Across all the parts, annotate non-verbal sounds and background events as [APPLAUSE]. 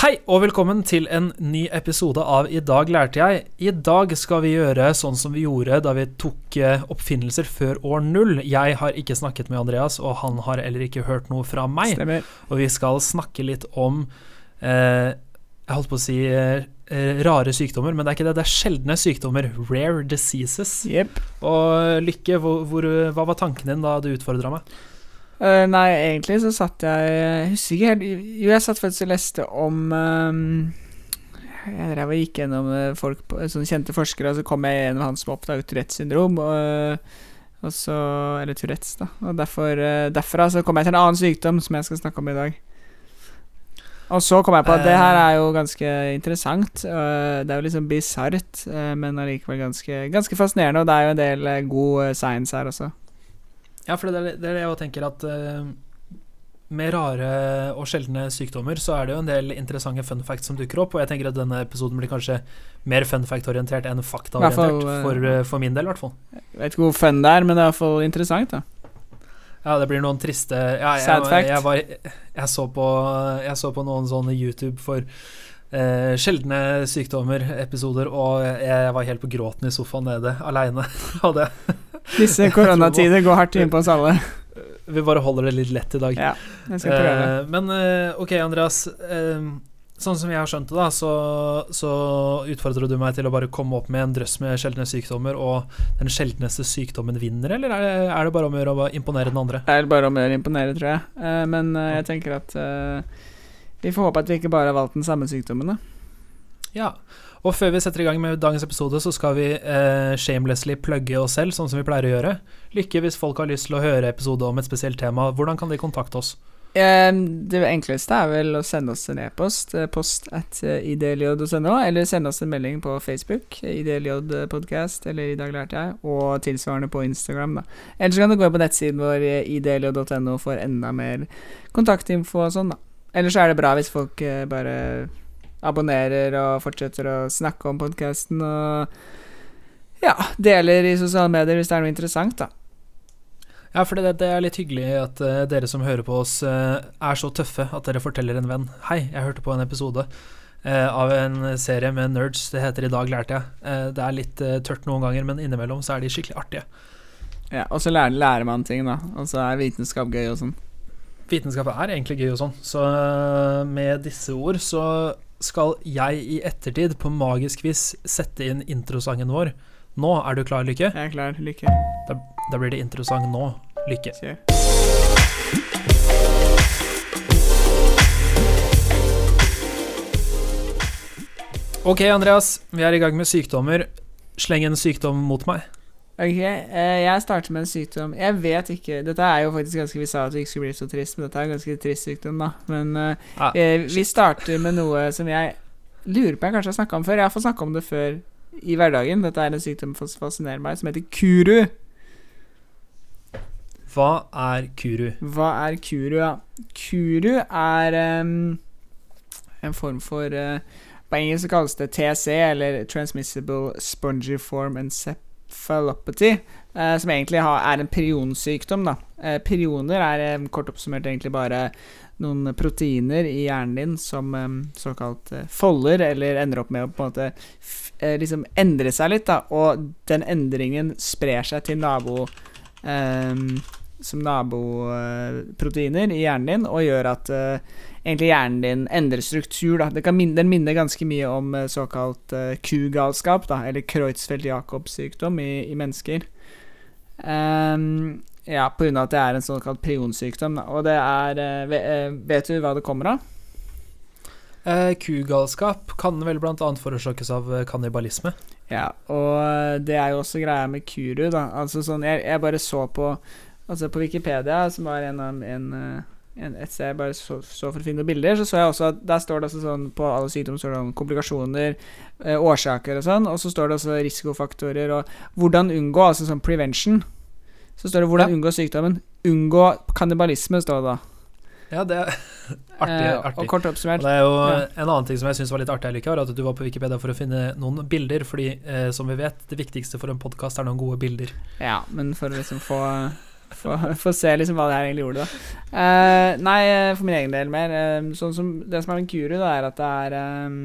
Hei og velkommen til en ny episode av I dag lærte jeg. I dag skal vi gjøre sånn som vi gjorde da vi tok eh, oppfinnelser før år null. Jeg har ikke snakket med Andreas, og han har heller ikke hørt noe fra meg. Stemmer. Og vi skal snakke litt om eh, Jeg holdt på å si eh, eh, rare sykdommer, men det er ikke det. Det er sjeldne sykdommer. Rare diseases. Yep. Og Lykke, hvor, hvor, hva var tanken din da du utfordra meg? Eh, nei, egentlig så satt jeg Jeg husker ikke helt Jo, jeg satt faktisk og leste om um, Jeg drev og gikk gjennom eh, folk på, sånne kjente forskere, og så kom jeg gjennom han som oppdaget Tourettes syndrom. Og, og så Eller Tourettes, da. Og derfor, derfra så kom jeg til en annen sykdom som jeg skal snakke om i dag. Og så kom jeg på at det her er jo ganske interessant. det er jo liksom bisart, men allikevel ganske, ganske fascinerende. Og det er jo en del god science her også. Ja, for det er det jeg tenker at eh, med rare og sjeldne sykdommer så er det jo en del interessante fun facts som dukker opp, og jeg tenker at denne episoden blir kanskje mer fun fact-orientert enn fakta-orientert, eh, for, eh, for min del i hvert fall. Jeg vet ikke hvor fun det er, men det er i hvert fall interessant, da. Ja, det blir noen triste ja, jeg, Sad fact. Jeg, var, jeg, så på, jeg så på noen sånne YouTube for eh, sjeldne sykdommer-episoder, og jeg var helt på gråten i sofaen nede aleine. av [LAUGHS] det Disse koronatider går hardt inn på oss alle. Vi bare holder det litt lett i dag. Ja, jeg skal prøve. Eh, men eh, ok, Andreas. eh, sånn som jeg har skjønt det, da, så, så utfordrer du meg til å bare komme opp med en drøss med sjeldne sykdommer, og den sjeldneste sykdommen vinner, eller er det, er det bare om å gjøre å imponere den andre? Det er bare om å gjøre å imponere, tror jeg. Eh, men eh, jeg tenker at eh, vi får håpe at vi ikke bare har valgt den samme sykdommen, da. Ja. Og før vi setter i gang med dagens episode, så skal vi eh, shamelessly plugge oss selv, sånn som vi pleier å gjøre. Lykke hvis folk har lyst til å høre episode om et spesielt tema. Hvordan kan de kontakte oss? Um, det enkleste er vel å sende oss en e-post, eh, post at idlj.no, eller sende oss en melding på Facebook, idljpodcast, eller i dag lærte jeg, og tilsvarende på Instagram, da. Eller så kan du gå på nettsiden vår, idlj.no, for enda mer kontaktinfo og sånn, da. Eller så er det bra hvis folk uh, bare abonnerer og fortsetter å snakke om podkasten og ja, deler i sosiale medier hvis det er noe interessant, da. Ja, for det, det er litt hyggelig at uh, dere som hører på oss, uh, er så tøffe at dere forteller en venn Hei, jeg hørte på en episode uh, av en serie med nerds. Det heter I dag lærte jeg. Det er litt tørt noen ganger, men innimellom så er de skikkelig artige. Ja, og så lærer, lærer man ting, da. Og så er vitenskap gøy og sånn. Vitenskap er egentlig gøy og sånn, så med disse ord så skal jeg i ettertid på magisk vis sette inn introsangen vår. Nå er du klar, Lykke? Jeg er klar. Lykke. Da, da blir det introsang nå, Lykke. Kjør. Ok, Andreas, vi er i gang med sykdommer. Sleng en sykdom mot meg. Ok, eh, jeg starter med en sykdom Jeg vet ikke Dette er jo faktisk ganske Vi sa at vi ikke skulle bli så trist, men dette er en ganske trist sykdom, da. Men ah, eh, vi starter med noe som jeg lurer på jeg kanskje har snakka om før. Jeg har fått snakka om det før i hverdagen. Dette er en sykdom som fascinerer meg, som heter kuru. Hva er kuru? Hva er kuru, ja? Kuru er um, en form for uh, På engelsk kalles det TC, eller Transmissible Spongiform Encephalopathy, eh, som egentlig har, er en prionsykdom. Da. Eh, prioner er eh, kort oppsummert egentlig bare noen proteiner i hjernen din som em, såkalt eh, folder, eller ender opp med å på en måte eh, liksom endre seg litt, da, og den endringen sprer seg til nabo som naboproteiner i hjernen din, og gjør at eh, egentlig hjernen din endrer struktur. Da. Det kan min den minner ganske mye om eh, såkalt uh, kugalskap, da, eller Kreutzfeldt-Jacobs sykdom i, i mennesker. Um, ja, av at det er en såkalt prionsykdom. Da. Og det er uh, Vet du hva det kommer av? Uh, kugalskap kan vel annet forårsakes av kannibalisme. Ja, og det er jo også greia med kuru, da. Altså sånn, jeg, jeg bare så på Altså på Wikipedia, som var en av en, en, et sted jeg bare så, så for å finne noen bilder, så så jeg også at der står det også sånn på alle sykdommer står det om komplikasjoner, eh, årsaker og sånn, og så står det også risikofaktorer og hvordan unngå, altså sånn prevention. Så står det hvordan Ja. unngå sykdommen. Unngå kannibalisme, står det da. Ja, det er [LAUGHS] artig. Eh, artig. og kort oppsummert Og det er jo Ja. En annen ting som jeg syns var litt artig, Lykke, var at du var på Wikipedia for å finne noen bilder. Fordi, eh, som vi vet, det viktigste for en podkast er noen gode bilder. Ja, men for å liksom få Få se liksom hva det her egentlig gjorde, da. Uh, nei, eh, for min egen del mer. Uh, sånn som Det som er med kuru, da, er at det er um,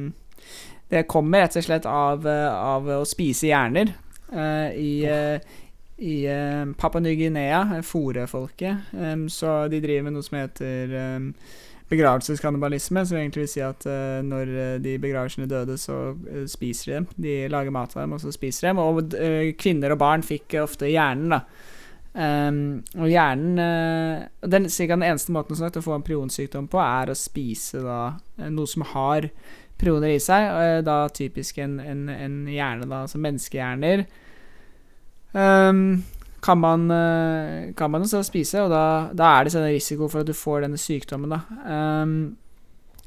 Det kommer rett og slett av, av å spise hjerner. Uh, I i Papua Ny-Guinea, fòrefolket, Fore-folket, så de driver med noe som heter um, begravelseskannibalisme, som egentlig vil si at uh, når de begraver sine døde, så uh, spiser de dem. De lager mat av dem, og så spiser de dem. Og uh, kvinner og barn fikk ofte hjernen, da. Em, og hjernen uh, den, den eneste måten sagt, å få en prionsykdom på, er å spise da eh, noe som har prioner i seg. eh, da typisk en, en, en hjerne, da, altså menneskehjerner. Um, kan man, uh, kan man også spise, og da, da er det sånn risiko for at du får denne sykdommen. Da. Ehm,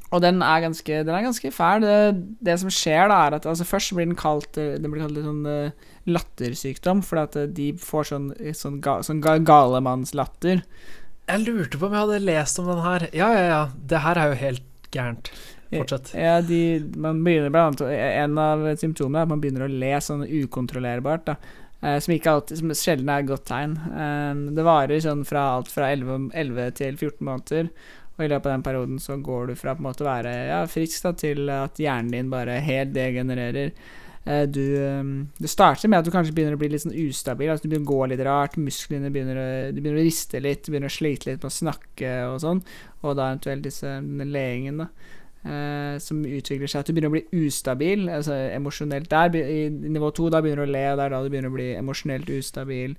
og den er ganske, den er ganske fæl. Det, det som skjer, da, er at altså, først blir den kalt eh, Den blir kalt litt sånn uh, lattersykdom, fordi at eh, de får sånn, sånn, ga, sånn ga, galemannslatter. Jeg lurte på om jeg hadde lest om den her. Ja, ja, ja. Det her er jo helt gærent. Fortsett. Ja, de, man begynner blant annet En av symptomene er at man begynner å le sånn ukontrollerbart. Da. Uh, som alltid Som sjelden er et godt tegn. Uh, det varer sånn fra alt fra 11, 11 til 14 måneder. Og i løpet av den perioden så går du fra på en måte å være ja, frisk da, til at hjernen din bare helt degenererer. Eh, du, eh, det starter med at du kanskje begynner å bli litt sånn ustabil. Altså du begynner å gå litt rart, musklene begynner å, begynner å riste litt, du begynner å slite litt med å snakke og sånn. Og da eventuelt disse, leingen, da. eh, som utvikler seg at du begynner å bli ustabil, altså emosjonelt der. I nivå to da begynner du å le, og det er da du begynner å bli emosjonelt ustabil.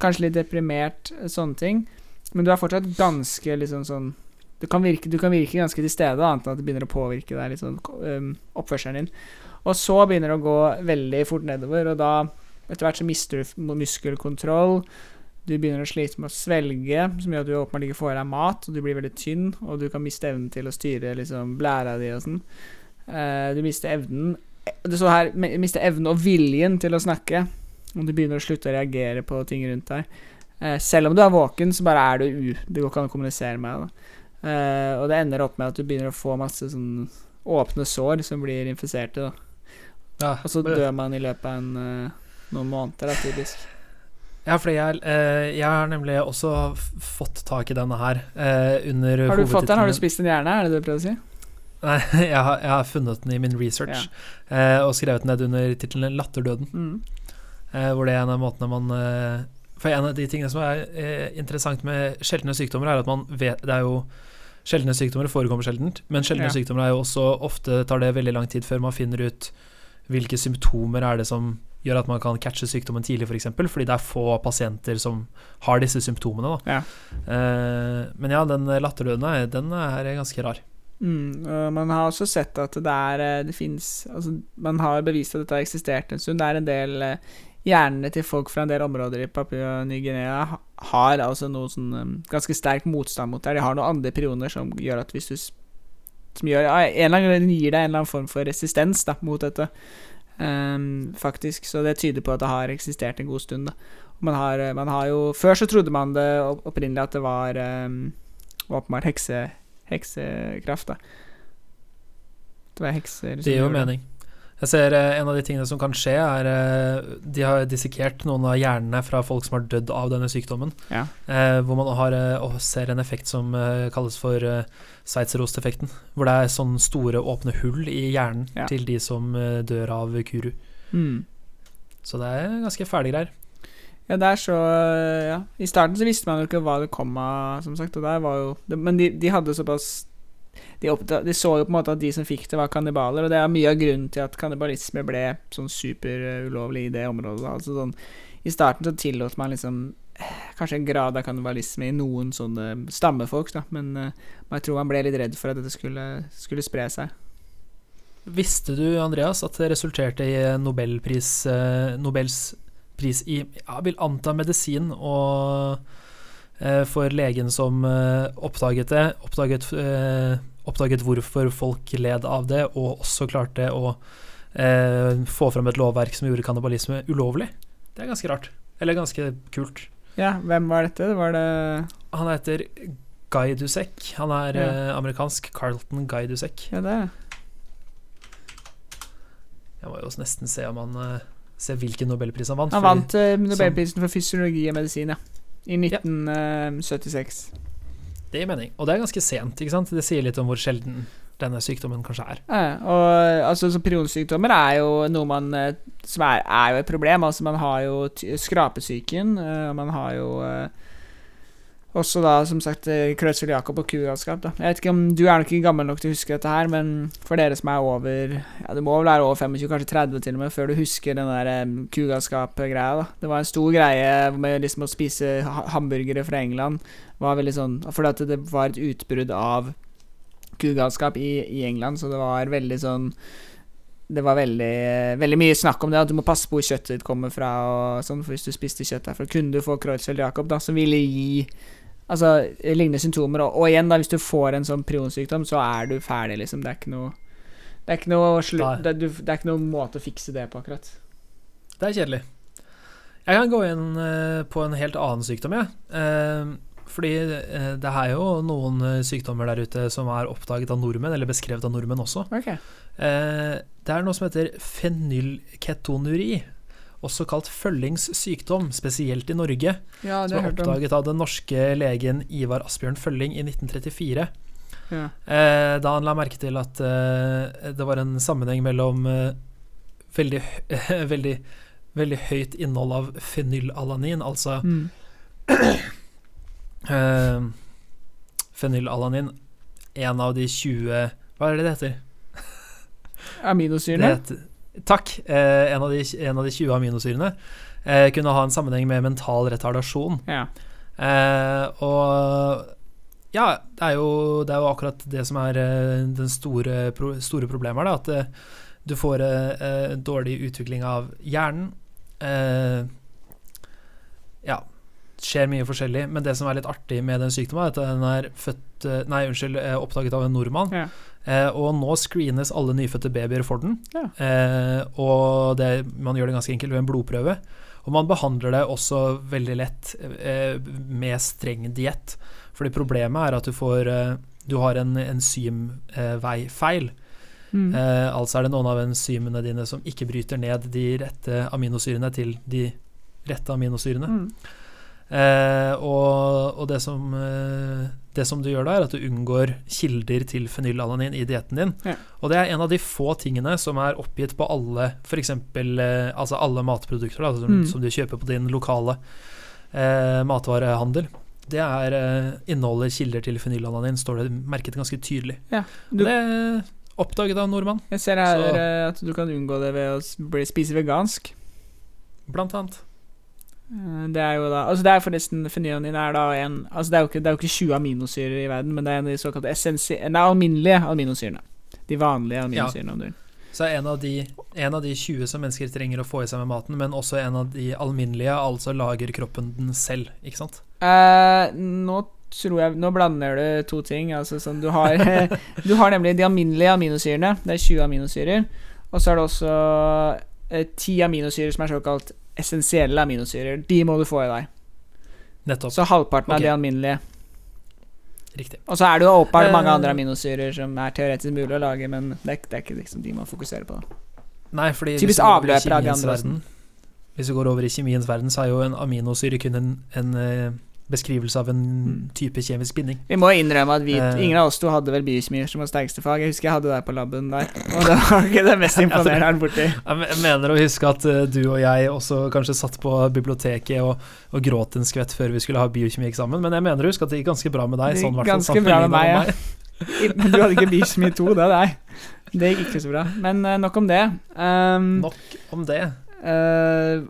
Kanskje litt deprimert, sånne ting. Men du er fortsatt ganske liksom sånn du kan, virke, du kan virke ganske til stede, annet enn at det begynner å påvirke deg litt sånn oppførselen din. Og så begynner det å gå veldig fort nedover, og da etter hvert så mister du muskelkontroll. Du begynner å slite med å svelge, som gjør at du åpenbart ikke får i deg mat, og du blir veldig tynn, og du kan miste evnen til å styre liksom, blæra di og sånn. Uh, du mister evnen Det står her me- mister evnen og viljen til å snakke, og du begynner å slutte å reagere på ting rundt deg. Uh, selv om du er våken, så bare er du u... Det går ikke an å kommunisere med deg. Eh, og det ender opp med at du begynner å få masse sånn åpne sår som blir infiserte. Ja, Og så dør man i løpet av en, uh, noen måneder, da, typisk. Ja, for jeg, uh, jeg har nemlig også fått tak i denne her under Har du fått den? Har du spist den hjerne? Er det det du prøver å si? Nei, [LAUGHS] jeg har, jeg har funnet den i min research eh, og skrevet den ned under tittelen 'Latterdøden'. Mm. Hvor det er en av måtene man For en av de tingene som er interessant med sjeldne sykdommer, er at man vet Det er jo Sjeldne sykdommer forekommer sjeldent, men sjeldne Ja. sykdommer er jo også ofte tar det veldig lang tid før man finner ut hvilke symptomer er det som gjør at man kan catche sykdommen tidlig, f.eks., for eksempel, fordi det er få pasienter som har disse symptomene. Ja. Eh, men ja, den latterdøden er, den er ganske rar. Mm, man har også sett at det er eh, Det fins altså, Man har bevist at dette har eksistert en stund. Det er en del eh, Hjernene til folk fra en del områder i Papua Ny-Guinea har altså noe sånn eh, ganske sterk motstand mot det. De har noen andre prioner som gjør at hvis du Som gjør ja, en eller annen gir deg en eller annen form for resistens da, mot dette. Um, faktisk. Så det tyder på at det har eksistert en god stund. Man har, eh, man har jo Før så trodde man det opprinnelig at det var um, åpenbart hekse, heksekraft, da. Det var hekser Det gir jo mening. Jeg ser eh, En av de tingene som kan skje, er eh, De har dissekert noen av hjernene fra folk som har dødd av denne sykdommen. Ja. Eh, hvor man har, og ser en effekt som kalles for Sveitserosteffekten. Hvor det er sånn store, åpne hull i hjernen Ja. til de som dør av kuru. Mm. Så det er ganske fæle greier. Ja, det er så Ja. I starten så visste man jo ikke hva det kom av, som sagt. Og der var jo Men de, de hadde såpass de, oppda, de så jo på en måte at de som fikk det, var kannibaler, og det er mye av grunnen til at kannibalisme ble sånn superulovlig i det området. Altså sånn I starten så tillot man liksom eh, kanskje en grad av kannibalisme i noen sånne stammefolk, da, men eh, jeg tror man ble litt redd for at dette skulle, skulle spre seg. Visste du, Andreas, at det resulterte i Nobelpris, eh, Nobels pris i Jeg vil anta medisin og eh, for legen som eh, oppdaget det, oppdaget, eh, oppdaget hvorfor folk led av det, og også klarte å eh, få fram et lovverk som gjorde kannibalisme ulovlig. Det er ganske rart. Eller ganske kult. Ja, hvem var dette? Var det Han heter Guy Dusek. Han er Ja. eh, amerikansk. Carlton Guy Dusek. Ja, det er. Jeg må jo også nesten se om han eh, Se hvilken nobelpris han vant. Han vant eh, Nobelprisen for fysiologi og medisin, ja. I 1976. Det gir mening. Og det er ganske sent, ikke sant? Det sier litt om hvor sjelden denne sykdommen kanskje er. Ja, og altså, så periodesykdommer er jo noe man eh, Som er, er jo et problem. Altså, man har jo skrapesyken, eh, og man har jo eh, også da, som sagt, eh, Creutzfeldt-Jakob og kugalskap. da. Jeg vet ikke om Du er nok gammel nok til å huske dette her, men for dere som er over Ja, du må vel være over 25, kanskje 30 til og med, før du husker den der um, kugalskap-greia. da. Det var en stor greie med liksom å spise hamburgere fra England. var veldig sånn Fordi at det var et utbrudd av kugalskap i, i England, så det var veldig sånn Det var veldig, veldig mye snakk om det, at du må passe på hvor kjøttet ditt kommer fra. og sånn, for Hvis du spiste kjøtt derfra, kunne du få Creutzfeldt-Jakob, da, som ville gi Altså lignende symptomer. Og, og igjen, da, hvis du får en sånn prionsykdom, så er du ferdig, liksom. Det er ikke noe det er ikke noe, det, du, det er ikke noen måte å fikse det på, akkurat. Det er kjedelig. Jeg kan gå inn eh, på en helt annen sykdom, jeg. Ja. fordi eh, det er jo noen eh, sykdommer der ute som er oppdaget av nordmenn, eller beskrevet av nordmenn også. Ok. Eh, det er noe som heter fenylketonuri, også kalt følgingssykdom, spesielt i Norge. Ja, det Som er oppdaget av den norske legen Ivar Asbjørn Følling i 1934. Ja. Eh, da han la merke til at eh, det var en sammenheng mellom eh, veldig, [LAUGHS] veldig, veldig høyt innhold av fenylalanin, altså Mm. [CLEARS THROAT] eh, Fenylalanin, en av de 20 Hva er det det heter? Det Aminosyrene? heter takk. Eh, en, av de, en av de 20 aminosyrene eh, kunne ha en sammenheng med mental retardasjon. Ja. Eh, og ja, det er, jo, det er jo akkurat det som er eh, den store, pro, store problemet her, da, at eh, du får eh, dårlig utvikling av hjernen. Eh, ja, skjer mye forskjellig, men det som er litt artig med den sykdommen, er at den er født Nei, unnskyld, oppdaget av en nordmann. Ja. Eh, og nå screenes alle nyfødte babyer for den. Ja. Eh, og det, man gjør det ganske enkelt ved en blodprøve. Og man behandler det også veldig lett eh, med streng diett. Fordi problemet er at du får eh, Du har en enzymveifeil. Mm. Eh, altså er det noen av enzymene dine som ikke bryter ned de rette aminosyrene til de rette aminosyrene. Mm. Eh, og og det, som, eh, det som du gjør da, er at du unngår kilder til fenylalanin i dietten din. Ja. Og det er en av de få tingene som er oppgitt på alle for Eh, altså alle matprodukter da, som, Mm. som du kjøper på din lokale eh, matvarehandel. Det er eh, inneholder kilder til fenylalanin, står det merket ganske tydelig. Ja, du- det oppdaget av en nordmann, Jeg ser her Så- at du kan unngå det ved å spise vegansk. blant annet. Eh, Det er jo da Altså det er forresten Fenyanin er da en Altså det er jo ikke, det er jo ikke 20 aminosyrer i verden, men det er en av de såkalte essensi... Nei, alminnelige aminosyrene. De vanlige aminosyrene. om du vil. Så er en av, de, en av de 20 som mennesker trenger å få i seg med maten, men også en av de alminnelige, altså lager kroppen den selv, ikke sant? Eh, nå tror jeg Nå blander du to ting. Altså sånn Du har, [LAUGHS] du har nemlig de alminnelige aminosyrene. Det er 20 aminosyrer. Og så er det også eh, 10 aminosyrer som er såkalt essensielle aminosyrer. De må du få i deg. Nettopp. Så halvparten okay. av de alminnelige. Riktig. Og så er det jo åpenbart mange Eh. andre aminosyrer som er teoretisk mulig å lage, men det er, det er ikke liksom de man fokuserer på. Nei, fordi Typisk avløper av de andre verden- Hvis vi går over i kjemiens verden, så er jo en aminosyre kun en, en eh, beskrivelse av en Mm. type kjemisk binding. Vi må innrømme at vi, Eh. ingen av oss to hadde vel biokjemi som vårt sterkeste fag. Jeg husker jeg hadde det på laben der, og det var ikke det mest [LAUGHS] imponerende her borti. Jeg mener å huske at eh, du og jeg også kanskje satt på biblioteket og, og gråt en skvett før vi skulle ha biokjemieksamen, men jeg mener å huske at det gikk ganske bra med deg. Sånn, gikk ganske bra med meg, ja. Men du hadde ikke biokjemi 2, det er deg. Det gikk ikke så bra. Men eh, nok om det. Um, Nok om det. eh,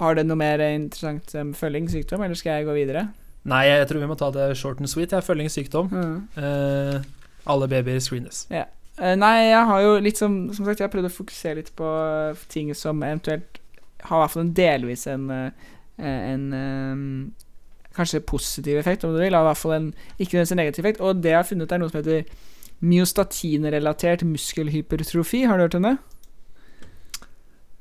har du noe mer interessant om følging sykdom, eller skal jeg gå videre? Nei, jeg tror vi må ta det short and sweet. Jeg følger ingen sykdom. Eh, alle babyer screenes. Eh, nei, jeg har jo litt som Som sagt, jeg har prøvd å fokusere litt på eh, ting som eventuelt har i hvert fall en delvis en eh, En eh, Kanskje positiv effekt, om du vil. Har i hvert fall en ikke nødvendigvis en negativ effekt. Og det jeg har funnet, er noe som heter myostatinrelatert muskelhypertrofi. Har du hørt om det?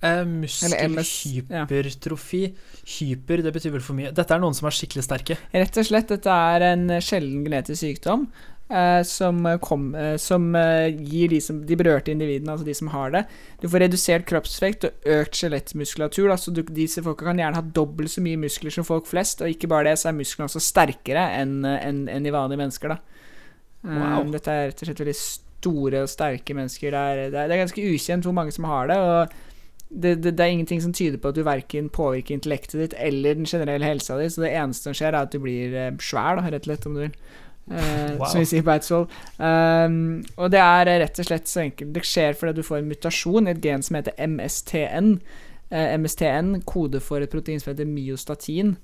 Eh, Muskelhypertrofi. Ja. Hyper, det betyr vel for mye. Dette er noen som er skikkelig sterke. Rett og slett, dette er en sjelden genetisk sykdom. eh, som, kom, eh, som eh, gir de, som, de berørte individene, altså de som har det Du får redusert kroppsvekt og økt skjelettmuskulatur. Altså du, disse folka kan gjerne ha dobbelt så mye muskler som folk flest, og ikke bare det, så er musklene også sterkere enn en, en i vanlige mennesker. da Eh, Wow. Dette er rett og slett veldig store og sterke mennesker. Det er, det er, det er ganske ukjent hvor mange som har det. Og det, det, det er ingenting som tyder på at du verken påvirker intellektet ditt eller den generelle helsa di, så det eneste som skjer, er at du blir eh, svær, da, rett og slett, om du vil. Eh, Wow. Som vi sier på Eidsvoll. Um, og det er eh, rett og slett så enkelt. Det skjer fordi du får en mutasjon i et gen som heter MSTN. Eh, MSTN, kode for et protein som heter myostatin.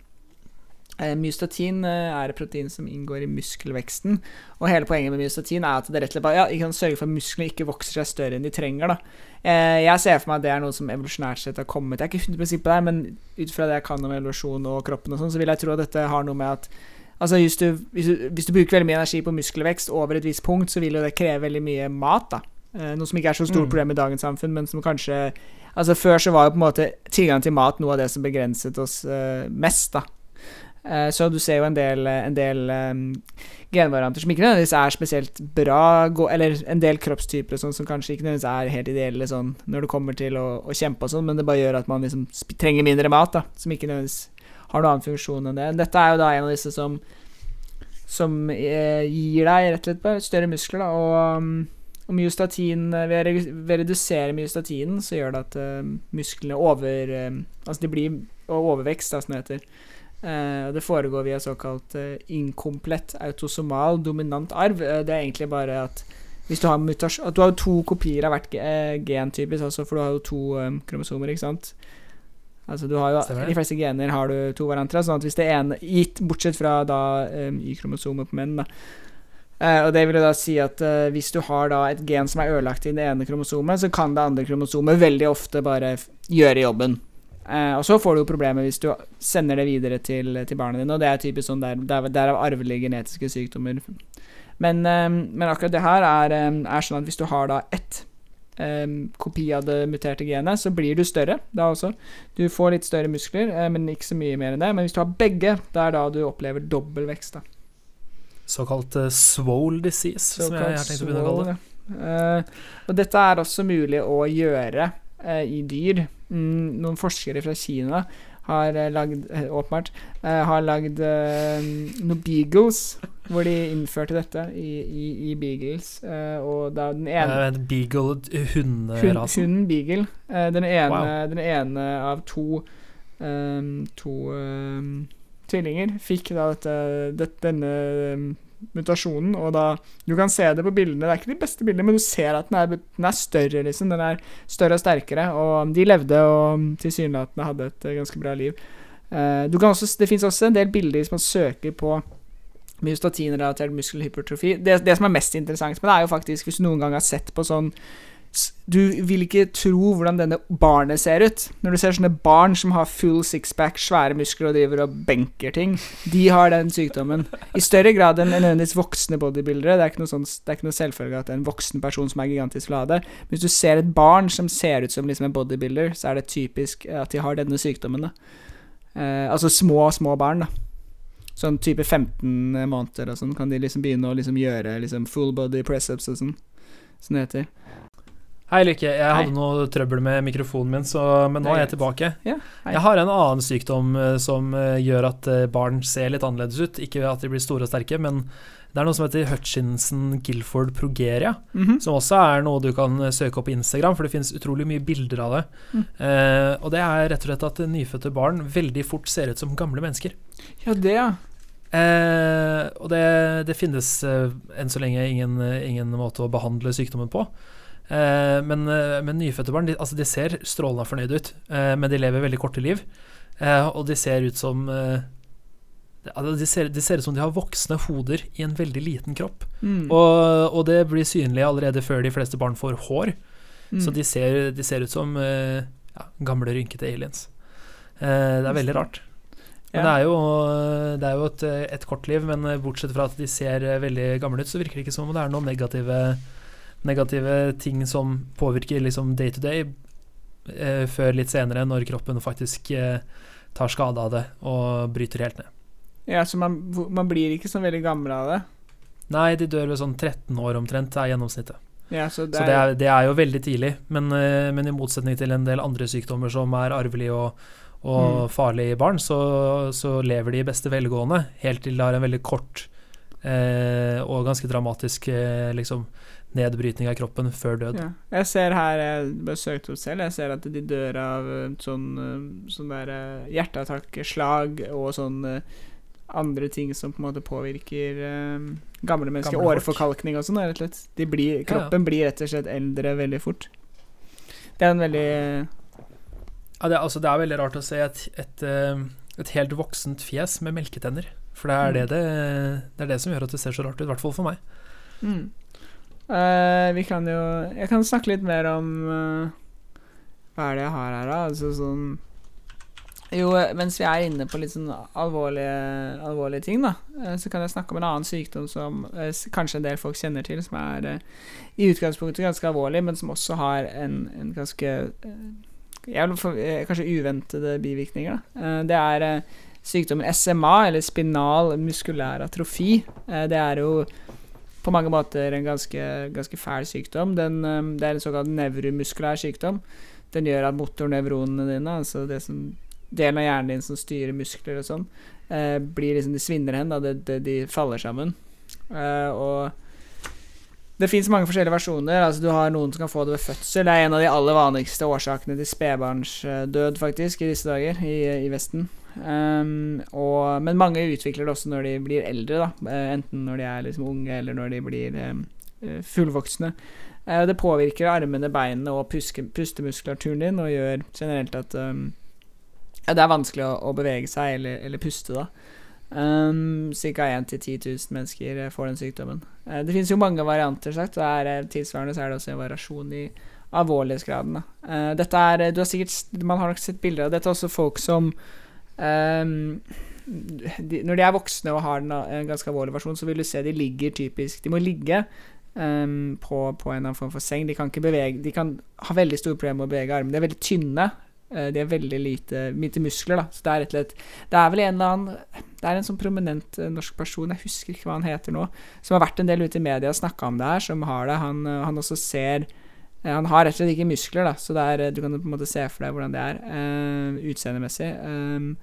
Eh, myostatin eh, er et protein som inngår i muskelveksten. Og hele poenget med myostatin er at det rett og slett bare ja, kan sørge for at musklene ikke vokser seg større enn de trenger. da eh, Jeg ser for meg at det er noe som evolusjonært sett har kommet Jeg er ikke 100 på det, men ut fra det jeg kan om evolusjon og kroppen, og sånn, så vil jeg tro at dette har noe med at Altså hvis du, hvis, du, hvis du bruker veldig mye energi på muskelvekst over et visst punkt, så vil jo det kreve veldig mye mat. da Noe som ikke er så stort Mm. problem i dagens samfunn, men som kanskje Altså Før så var jo på en måte tilgang til mat noe av det som begrenset oss mest. da Så du ser jo en del, en del um, genvarianter som ikke nødvendigvis er spesielt bra, eller en del kroppstyper og sånn som kanskje ikke nødvendigvis er helt ideelle sånn når det kommer til å, å kjempe og sånn, men det bare gjør at man liksom trenger mindre mat, da, som ikke nødvendigvis har noen annen funksjon enn det. Dette er jo da en av disse som som eh, gir deg rett og slett bare større muskler, da, og um, og myostatin, eh, ved å redusere myostatinen, så gjør det at uh, musklene over uh, Altså de blir overvekst, da, som det heter. Eh, det foregår via såkalt eh, inkomplett autosomal dominant arv. Eh, det er egentlig bare at hvis du har mutasjon At du har to kopier av hvert gen, typisk, altså, for du har jo to um, kromosomer, ikke sant? Altså du har jo Stemmer de fleste gener har du to hverandre, sånn at hvis det ene Gitt bortsett fra da um, Y-kromosomet på menn, da. Uh, og det vil jo da si at uh, hvis du har da et gen som er ødelagt i det ene kromosomet, så kan det andre kromosomet veldig ofte bare gjøre jobben. Eh, og så får du jo problemer hvis du sender det videre til, til barna dine, og det er typisk sånn der, der, derav arvelige genetiske sykdommer. Men, uh, men akkurat det her er, eh, er sånn at hvis du har da ett um, kopi av det muterte genet, så blir du større da også. Du får litt større muskler, uh, men ikke så mye mer enn det. Men hvis du har begge, det er da du opplever dobbel vekst. da Såkalt uh, swole disease, som jeg har tenkt å begynne å kalle det. Såkalt ja. Og dette er også mulig å gjøre i dyr. Mm, noen forskere fra Kina har uh, lagd eh, Åpenbart eh, har lagd eh, noen beagles, hvor de innførte dette i, i, i beagles. eh, og da den ene Uh, beagle Hun, hunden beagle. eh, den, ene, Wow. den ene av to um, To um, tvillinger fikk da dette, dette denne mutasjonen, og da Du kan se det på bildene. Det er ikke de beste bildene, men du ser at den er, den er større, liksom. Den er større og sterkere, og de levde og tilsynelatende hadde et eh, ganske bra liv. Uh, også, det fins også en del bilder hvis man søker på myostatinrelatert muskelhypertrofi. Det, det som er mest interessant med det, er jo faktisk hvis du noen gang har sett på sånn Du vil ikke tro hvordan denne barnet ser ut. Når du ser sånne barn som har full sixpack, svære muskler og driver og benker ting, de har den sykdommen. I større grad enn nødvendigvis voksne bodybuildere. Det er ikke noe, sånn, det er ikke noe selvfølge at en voksen person som er gigantisk vil det. Men hvis du ser et barn som ser ut som liksom en bodybuilder, så er det typisk at de har denne sykdommen. Eh, altså små, små barn. da Sånn type 15 måneder og sånn kan de liksom begynne å liksom gjøre liksom full body press-ups og sånn. Som det heter. Hei, Lykke. Jeg Hei. hadde noe trøbbel med mikrofonen min, så, men nå er jeg tilbake. Ja, jeg har en annen sykdom eh, som eh, gjør at eh, barn ser litt annerledes ut. Ikke at de blir store og sterke, men det er noe som heter Hutchinson-Gilford progeria. Mhm. Som også er noe du kan søke opp på Instagram, for det finnes utrolig mye bilder av det. Mm. Eh, og det er rett og slett at nyfødte barn veldig fort ser ut som gamle mennesker. Ja, det, ja. Eh, og det, det finnes eh, enn så lenge ingen, ingen måte å behandle sykdommen på. Eh, men, eh, men nyfødte barn de, altså de ser strålende fornøyde ut, eh, men de lever veldig korte liv. Eh, og de ser ut som altså de, ser, de ser ut som de har voksne hoder i en veldig liten kropp. Mm. Og, og det blir synlig allerede før de fleste barn får hår. Mm. Så de ser, de ser ut som ja, gamle, rynkete aliens. Eh, det er veldig rart. Men det er jo, det er jo et, et kort liv, men bortsett fra at de ser veldig gamle ut, så virker det ikke som om det er noen negative, negative ting som påvirker liksom day to day, eh, før litt senere, når kroppen faktisk eh, tar skade av det og bryter helt ned. Ja, så man, man blir ikke så veldig gammel av det. Nei, de dør ved sånn 13 år omtrent, er gjennomsnittet. Ja, så det Så er, det er, det er jo veldig tidlig. Men, eh, men i motsetning til en del andre sykdommer som er arvelige og, og Mm. farlige i barn, så, så lever de i beste velgående helt til de har en veldig kort eh, og ganske dramatisk eh, liksom, nedbrytning av kroppen før død. ja. Jeg ser her, jeg bare søkte opp selv, jeg ser at de dør av eh, sånn, eh, sånn der eh, hjerteattakk, slag og sånn andre ting som på en måte påvirker eh, gamle mennesker. Gamle folk. Åreforkalkning og sånn, rett og slett. De blir, Ja, ja. kroppen blir rett og slett eldre veldig fort. Det er en veldig Ja, det, er- altså, det er veldig rart å se et, et, et helt voksent fjes med melketenner. For det er det, Mm. det, det er det som gjør at det ser så rart ut, i hvert fall for meg. Mm. Eh, vi kan jo Jeg kan snakke litt mer om uh, Hva er det jeg har her, da? Altså sånn Jo, eh, mens vi er inne på litt sånn alvorlige, alvorlige ting, da, uh, så kan jeg snakke om en annen sykdom som kanskje en del folk kjenner til, som er i utgangspunktet ganske alvorlig, men som også har en, en ganske eh, Kanskje uventede bivirkninger. Da. Det er sykdommen SMA, eller spinal muskulær atrofi. Det er jo på mange måter en ganske, ganske fæl sykdom. Den, eh, det er en såkalt nevromuskulær sykdom. Den gjør at motornevronene dine, altså det som, delen av hjernen din som styrer muskler og sånn, eh, blir liksom De svinner hen, da. Det, det, de faller sammen. Eh, og det fins mange forskjellige versjoner. Altså Du har noen som kan få det ved fødsel. Det er en av de aller vanligste årsakene til spedbarnsdød, faktisk, i disse dager, i, i Vesten. Um, og, men mange utvikler det også når de blir eldre, da. Eh, enten når de er liksom unge, eller når de blir um, fullvoksne. Uh, det påvirker armene, beinene og puske, pustemuskulaturen din og gjør generelt at um, det er vanskelig å, å bevege seg eller, eller puste, da. Um, Ca. 1 10 000 mennesker får den sykdommen. Uh, det finnes jo mange varianter, sagt, og er, tilsvarende så er det også en variasjon i alvorlighetsgraden. Eh, dette er, du har sikkert, man har nok sett bilder av dette, er også folk som um, de, Når de er voksne og har den, en ganske alvorlig versjon, så vil du se de ligger typisk De må ligge um, på, på en eller annen form for seng. De kan ikke bevege De kan ha veldig store problemer med å bevege armene. De er veldig tynne. Uh, De er veldig lite, lite muskler, da. Så det er rett og slett Det er vel en eller annen Det er en sånn prominent eh, norsk person, jeg husker ikke hva han heter nå, som har vært en del ute i media og snakka om det her, som har det. Han, eh, han også ser eh, Han har rett og slett ikke muskler, da, så er, eh, du kan på en måte se for deg hvordan det er uh, utseendemessig. Um,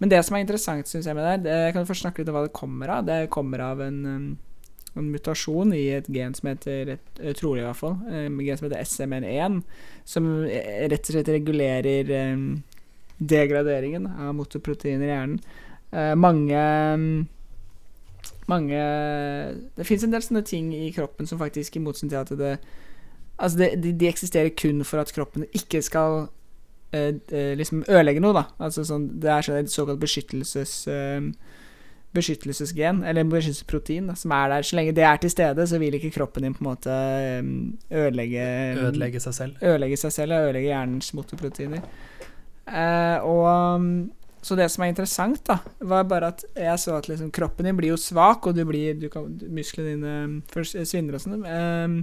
men det som er interessant, syns jeg med det, det jeg kan først snakke litt om hva det kommer av. Det kommer av en, um, en mutasjon i et gen som heter eh, Trolig, i hvert fall. et gen som heter SMN1, som eh, rett og slett regulerer um, degraderingen av motorproteiner i hjernen. Uh, mange mange Det fins en del sånne ting i kroppen som faktisk, i motsetning til at det Altså, det, de, de eksisterer kun for at kroppen ikke skal eh, eh, liksom ødelegge noe, da. Altså sånn Det er sånn et såkalt beskyttelses eh, beskyttelsesgen, eller beskyttelsesprotein, da, som er der. Så lenge det er til stede, så vil ikke kroppen din på en måte eh, ødelegge Ødelegge seg selv. ødelegge seg selv og ødelegge hjernens motorproteiner. Eh, og um, Så det som er interessant, da, var bare at jeg så at liksom, kroppen din blir jo svak, og du blir du kan, musklene dine først svinner og sånn. Um,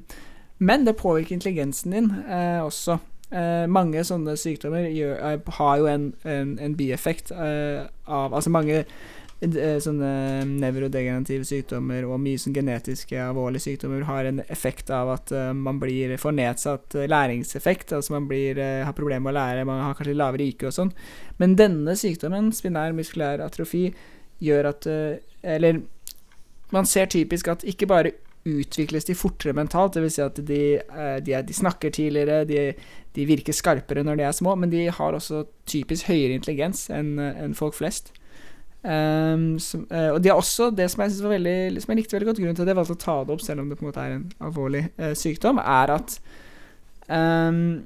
men det påvirker intelligensen din eh, også. Eh, mange sånne sykdommer gjør, har jo en, en, en bieffekt eh, av Altså mange eh, sånne nevrodegenerative sykdommer og mye sånn genetiske alvorlige sykdommer har en effekt av at eh, man blir får nedsatt læringseffekt. Altså man blir, eh, har problemer med å lære, man har kanskje lavere IQ og sånn. Men denne sykdommen, spinær muskulær atrofi, gjør at Eller man ser typisk at ikke bare utvikles de fortere mentalt, dvs. Si at de, eh, de, er, de snakker tidligere, de, de virker skarpere når de er små, men de har også typisk høyere intelligens enn en folk flest. Um, som, eh, og de har også det som jeg veldig Som jeg likte veldig godt, grunnen til at jeg valgte å ta det opp, selv om det på en måte er en alvorlig uh, sykdom, er at um,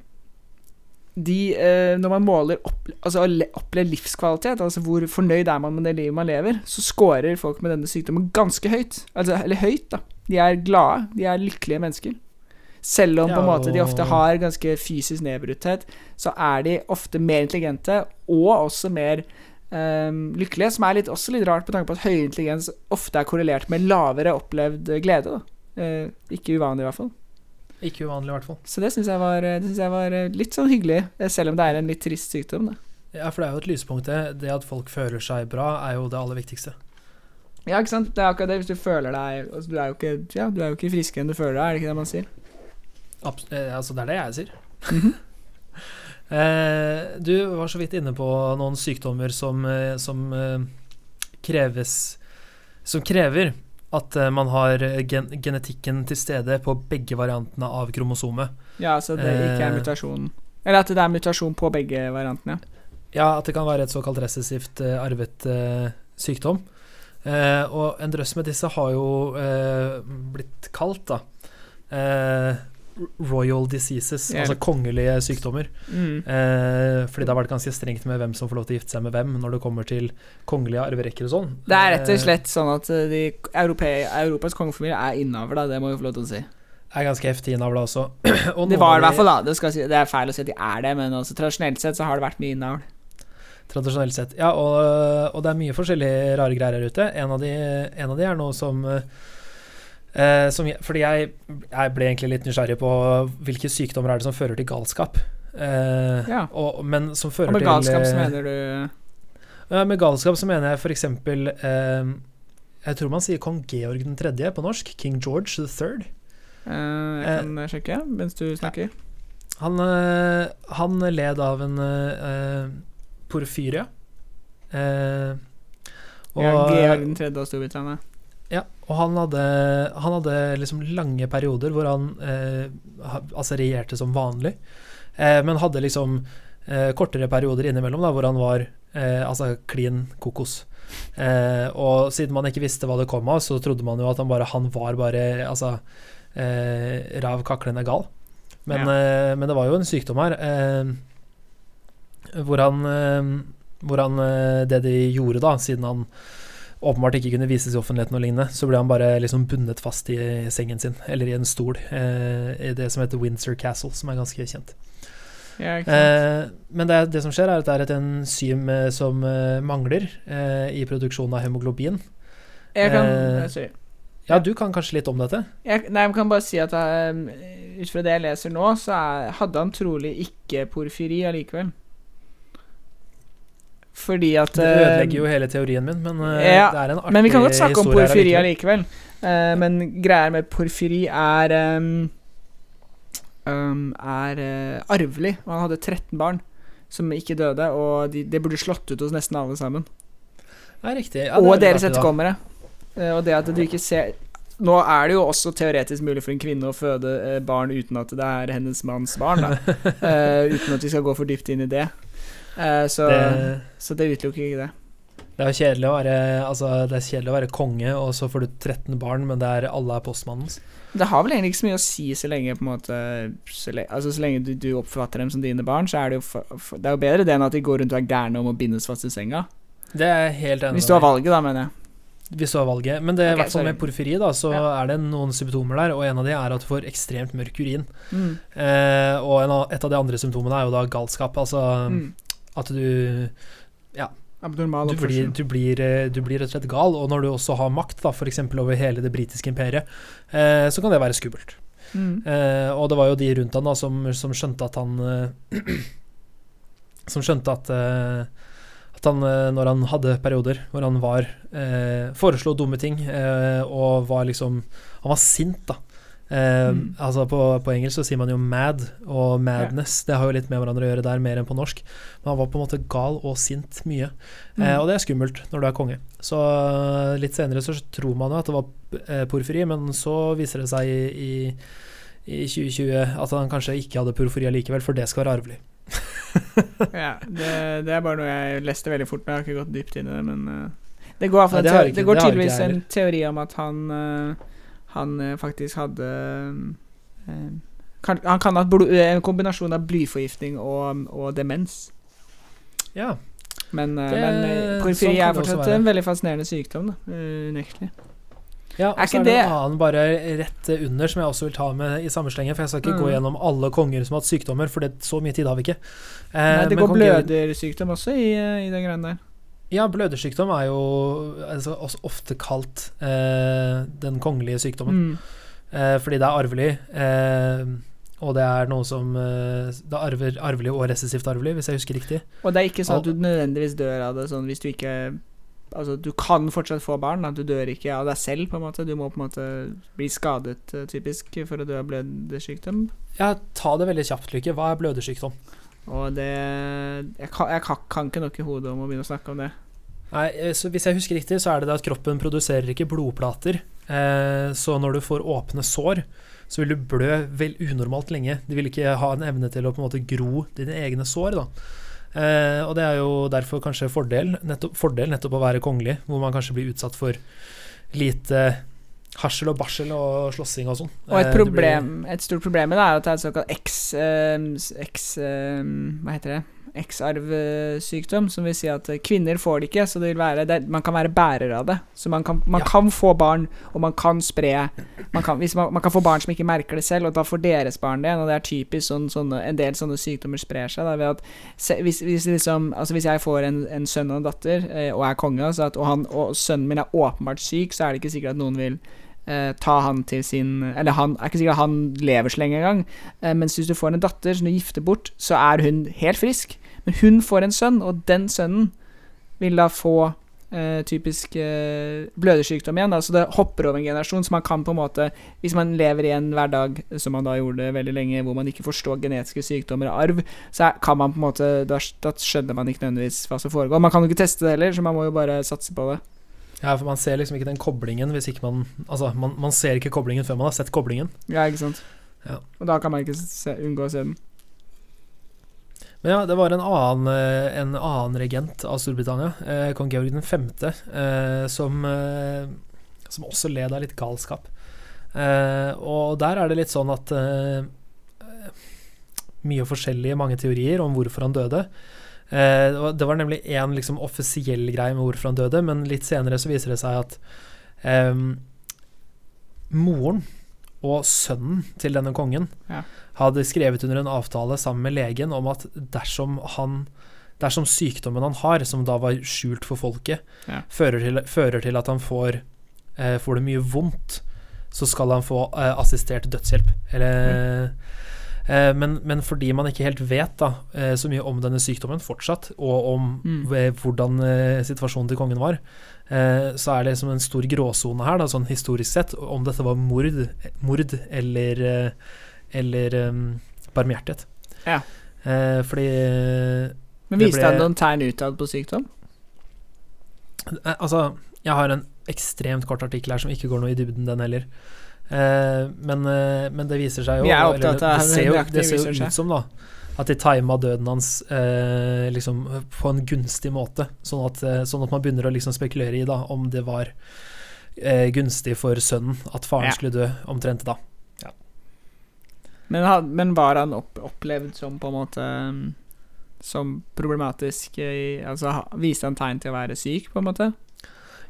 de eh, Når man måler opp, altså, opplevd livskvalitet, altså hvor fornøyd er man med det livet man lever, så scorer folk med denne sykdommen ganske høyt. Altså, eller høyt, da. De er glade. De er lykkelige mennesker. Selv om på en måte de ofte har ganske fysisk nedbrutthet, så er de ofte mer intelligente og også mer ehm, lykkelige. Som er litt, også litt rart på tanke på at høy intelligens ofte er korrelert med lavere opplevd glede. Da. Eh, ikke uvanlig, i hvert fall. Ikke uvanlig, i hvert fall. Så det syns jeg, jeg var eh, litt sånn hyggelig, eh, selv om det er en litt trist sykdom. Da. Ja, for det er jo et lyspunkt, det. Det at folk føler seg bra, er jo det aller viktigste. Ja, ikke sant? Det er akkurat det. Hvis du føler deg altså, Du er jo ikke, ja, du er jo ikke friskere enn du føler deg, er det ikke det man sier? Abs eh, altså, det er det jeg sier. Mhm. [LAUGHS] Eh, du var så vidt inne på noen sykdommer som, som kreves Som krever at eh, man har gen genetikken til stede på begge variantene av kromosomet. Ja, så det ikke er Eh. mutasjon Eller at det er mutasjon på begge variantene. Ja, at det kan være et såkalt resessivt eh, arvet eh, sykdom. Eh, og en drøss med disse har jo eh, blitt kalt, da eh, Royal diseases, yeah. altså kongelige sykdommer. Mm. Eh, fordi det har vært ganske strengt med hvem som får lov til å gifte seg med hvem når det kommer til kongelige arverekker og sånn. Det er rett og Eh, slett sånn at eh, de europe Europas kongefamilie er innavla, det må vi få lov til å si. Det er ganske heftig innavla også. [CLEARS THROAT] Og Det var det i hvert fall da. Det, skal si, det er feil å si at de er det, men også, tradisjonelt sett så har det vært mye innavl. Tradisjonelt sett. Ja, og, og det er mye forskjellige rare greier her ute. En av de, en av de er noe som eh, som Fordi jeg, jeg ble egentlig litt nysgjerrig på hvilke sykdommer er det som fører til galskap. Eh, Ja. og, men som fører Og med til galskap så eh, mener du Ja, med galskap så mener jeg f.eks. Eh, jeg tror man sier kong Georg den tredje på norsk. King George the third. eh, Jeg kan sjekke mens du snakker. Han, eh, han led av en eh, porfyria. Eh, og, Ja, Georg den tredje av Storbritannia. Ja, og han hadde, han hadde liksom lange perioder hvor han eh, altså regjerte som vanlig, eh, men hadde liksom eh, kortere perioder innimellom da, hvor han var eh, altså klin kokos. Eh, og siden man ikke visste hva det kom av, så trodde man jo at han bare, han var bare altså, eh, rav kaklende gal. Men, eh, men det var jo en sykdom her eh, hvor han, hvor han Det de gjorde da, siden han åpenbart ikke kunne vises i offentligheten og lignende, så ble han bare liksom bundet fast i sengen sin, eller i en stol, eh, i det som heter Windsor Castle, som er ganske kjent. Ja. Eh, men det, det som skjer, er at det er et enzym eh, som eh, mangler eh, i produksjonen av hemoglobin. Jeg kan eh, jeg sier- Ja, du kan kanskje litt om dette? jeg, Nei, jeg kan bare si at jeg, ut fra det jeg leser nå, så er, hadde han trolig ikke porfyri allikevel. Fordi at Det eh, ødelegger jo hele teorien min, men eh, ja, det er en artig Men vi kan godt snakke om porfyri allikevel. Eh, men greia med porfyri er um, um, Er uh, arvelig. Og han hadde 13 barn som ikke døde, og de, det burde slått ut hos nesten alle sammen. Ja, riktig. Ja, det og deres etterkommere. Uh, og det at du ikke ser Nå er det jo også teoretisk mulig for en kvinne å føde eh, barn uten at det er hennes manns barn, da. uh, [LAUGHS] uten at vi skal gå for dypt inn i det. Eh, så, Det, så det utelukker ikke det. det er kjedelig å være Altså, det er kjedelig å være konge, og så får du 13 barn, men er, alle er postmannens. Det har vel egentlig ikke så mye å si så lenge måte Så, le, altså, så lenge du, du oppfatter dem som dine barn, så er det jo for, Det er jo bedre det enn at de går rundt og er gærne om å bindes fast i senga. Det er helt enig Hvis du har valget, da, mener jeg. Hvis du har valget. Men det er i hvert fall med porfyri, da, så Ja. er det noen symptomer der, og en av de er at du får ekstremt mørk urin. Mm. Eh, og en av, et av de andre symptomene er jo da galskap. Altså Mm. At du Abnormal du blir, du, blir, eh, du blir rett og slett gal, og når du også har makt, da, f.eks. over hele det britiske imperiet, eh, så kan det være skummelt. Mm. Eh, og det var jo de rundt han da som, som skjønte at han eh, [CLEARS THROAT] Som skjønte at eh, At han, eh, når han hadde perioder hvor han var eh, Foreslo dumme ting eh, og var liksom Han var sint, da. Eh, Mm. Altså på, på engelsk så sier man jo mad og madness. Det har jo litt med hverandre å gjøre der, mer enn på norsk. Men han var på en måte gal og sint mye. Mm. Uh, og det er skummelt når du er konge. Så eh, litt senere så tror man jo at det var eh, porfyri, men så viser det seg i, i, i 2020 at han kanskje ikke hadde porfyri allikevel, for det skal være arvelig. [LAUGHS] Ja, det, det er bare noe jeg leste veldig fort, men jeg har ikke gått dypt inn i det, men Det går, Nei, det ikke- det går tydeligvis en teori om at han eh, Han eh, faktisk hadde eh, kan, Han kan ha eh, en kombinasjon av blyforgiftning og, og demens. Ja. Men, Det- men sånn porfyri er fortsatt en veldig fascinerende sykdom, Unektelig. ja Er og så er det en annen bare rett under som jeg også vil ta med i samme slenge. for jeg skal ikke Mm. gå gjennom alle konger som har hatt sykdommer, for det, så mye tid har vi ikke. Eh, Nei, det går blødersykdom også i, i den greia der. Ja, blødersykdom er jo altså, ofte kalt eh, den kongelige sykdommen. Mm. Eh, fordi det er arvelig, eh, og det er noe som eh, Det er arver, arvelig og resessivt arvelig, hvis jeg husker riktig. Og det er ikke sånn at du nødvendigvis dør av det sånn hvis du ikke Altså, du kan fortsatt få barn. at Du dør ikke av deg selv, på en måte. Du må på en måte bli skadet, eh, typisk, for å dø av blødersykdom. Ja, ta det veldig kjapt, Lykke. Hva er blødersykdom? Og det Jeg, kan, jeg kan, ikke nok i hodet om å begynne å snakke om det. Nei, eh, så Hvis jeg husker riktig, så er det det at kroppen produserer ikke blodplater. Eh, så når du får åpne sår, så vil du blø vel unormalt lenge. De vil ikke ha en evne til å på en måte gro dine egne sår. eh, Og det er jo derfor kanskje fordel nettopp, fordel nettopp å være kongelig, hvor man kanskje blir utsatt for lite harsel og barsel og slåssing og sånn. Og et, problem, blir... et stort problem med det er at det er et såkalt X, eh, X eh, Hva heter det? X-arvsykdom, som vil si at eh, kvinner får det ikke. Så det vil være, det, man kan være bærer av det. Så man kan, man Ja. kan få barn, og man kan spre man kan, hvis man, man kan få barn som ikke merker det selv, og da får deres barn det. Og det er typisk sånn, sånne, en del sånne sykdommer sprer seg. Da, ved at se, hvis, hvis, liksom, altså hvis jeg får en, en sønn og en datter, eh, og er konge, altså at, og, han, og sønnen min er åpenbart syk, så er det ikke sikkert at noen vil eh, ta han til sin Eller han er ikke sikkert han lever så lenge engang. Eh, mens hvis du får en datter som du gifter bort, så er hun helt frisk. Men hun får en sønn, og den sønnen vil da få eh, typisk eh, blødersykdom igjen. så det hopper over en generasjon, så man kan på en måte Hvis man lever i en hverdag, som man da gjorde veldig lenge, hvor man ikke forstår genetiske sykdommer og arv, så kan man på en måte Da, da skjønner man ikke nødvendigvis hva som foregår. Man kan jo ikke teste det heller, så man må jo bare satse på det. Ja, for Man ser liksom ikke den koblingen hvis ikke man Altså, man, man ser ikke koblingen før man har sett koblingen. Ja, ikke sant? Ja. Og da kan man ikke se, unngå å se den. Men ja, det var en annen, eh, en annen regent av Storbritannia, eh, kong Georg 5., eh, som, eh, som også led av litt galskap. Eh, og der er det litt sånn at eh, Mye forskjellige, mange teorier om hvorfor han døde. Eh, det var- nemlig én liksom, offisiell greie med hvorfor han døde, men litt senere så viser det seg at eh, moren og sønnen til denne kongen Ja. hadde skrevet under en avtale sammen med legen om at dersom han Dersom sykdommen han har, som da var skjult for folket, Ja. fører, til, fører til at han får, eh, får det mye vondt, så skal han få eh, assistert dødshjelp. Eller, eh, men, men fordi man ikke helt vet da, eh, så mye om denne sykdommen fortsatt, og om Mm. eh, hvordan eh, situasjonen til kongen var, eh, så er det liksom en stor gråsone her, da, sånn historisk sett, om dette var mord, mord eller, eh, eller um, barmhjertighet. Ja. Eh, fordi Men viste han noen tegn utad på sykdom? eh, Altså, jeg har en ekstremt kort artikkel her som ikke går noe i dybden, den heller. Eh, men, eh, men det viser seg jo Vi er opptatt av det ser jo, det ser jo ut som da at de tima døden hans eh, liksom på en gunstig måte, sånn at, eh, sånn at man begynner å liksom spekulere i da om det var eh, gunstig for sønnen at faren Ja. skulle dø omtrent da. Men, had, men var han opp, opplevd som på en måte um, Som problematisk i, Altså viste han tegn til å være syk, på en måte?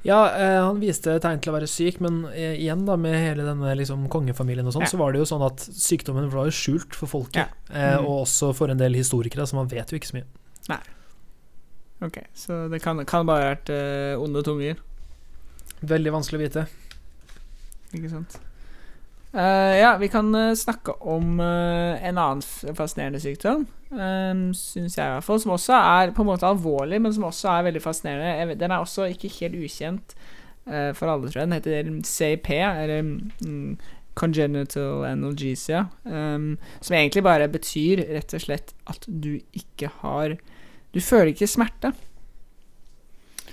Ja, eh, han viste tegn til å være syk, men eh, igjen da med hele denne liksom kongefamilien og sånn, Ja. så var det jo sånn at sykdommen var jo skjult for folket, Ja. eh, Mm. og også for en del historikere, så man vet jo ikke så mye. Nei. Ok, så det kan, kan bare ha vært eh, onde tunger, Veldig vanskelig å vite. ikke sant? Eh, ja, vi kan uh, snakke om uh, en annen fascinerende sykdom, um, syns jeg i hvert fall, som også er på en måte alvorlig, men som også er veldig fascinerende. Vet, den er også ikke helt ukjent for alle, tror jeg. Den heter CIP, eller um, Congenital analgesia, um, som egentlig bare betyr rett og slett at du ikke har Du føler ikke smerte.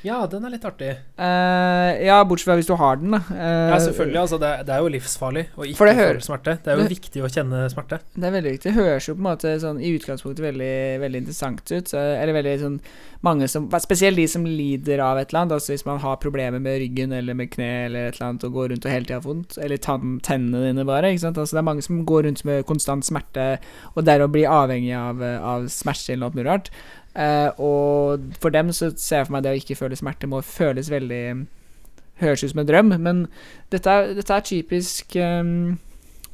Ja, den er litt artig. Uh, ja, bortsett fra hvis du har den, da. Uh, Ja, selvfølgelig. Altså, det, er- det er jo livsfarlig å ikke føle hører- smerte. Det er jo det- viktig å kjenne smerte. Det er veldig viktig. Det høres jo på en måte sånn i utgangspunktet veldig, veldig interessant ut. Så, Eller veldig sånn mange som Spesielt de som lider av et eller annet. Altså hvis man har problemer med ryggen eller med kne eller et eller annet og går rundt og hele tida har vondt. Eller tann, tennene dine, bare. Ikke sant? Altså det er mange som går rundt med konstant smerte og derav blir avhengig av, eh, av smerter eller noe mulig rart. Eh, og for dem så ser jeg for meg det å ikke føle smerte må føles veldig Høres ut som en drøm, men dette er, dette er typisk um,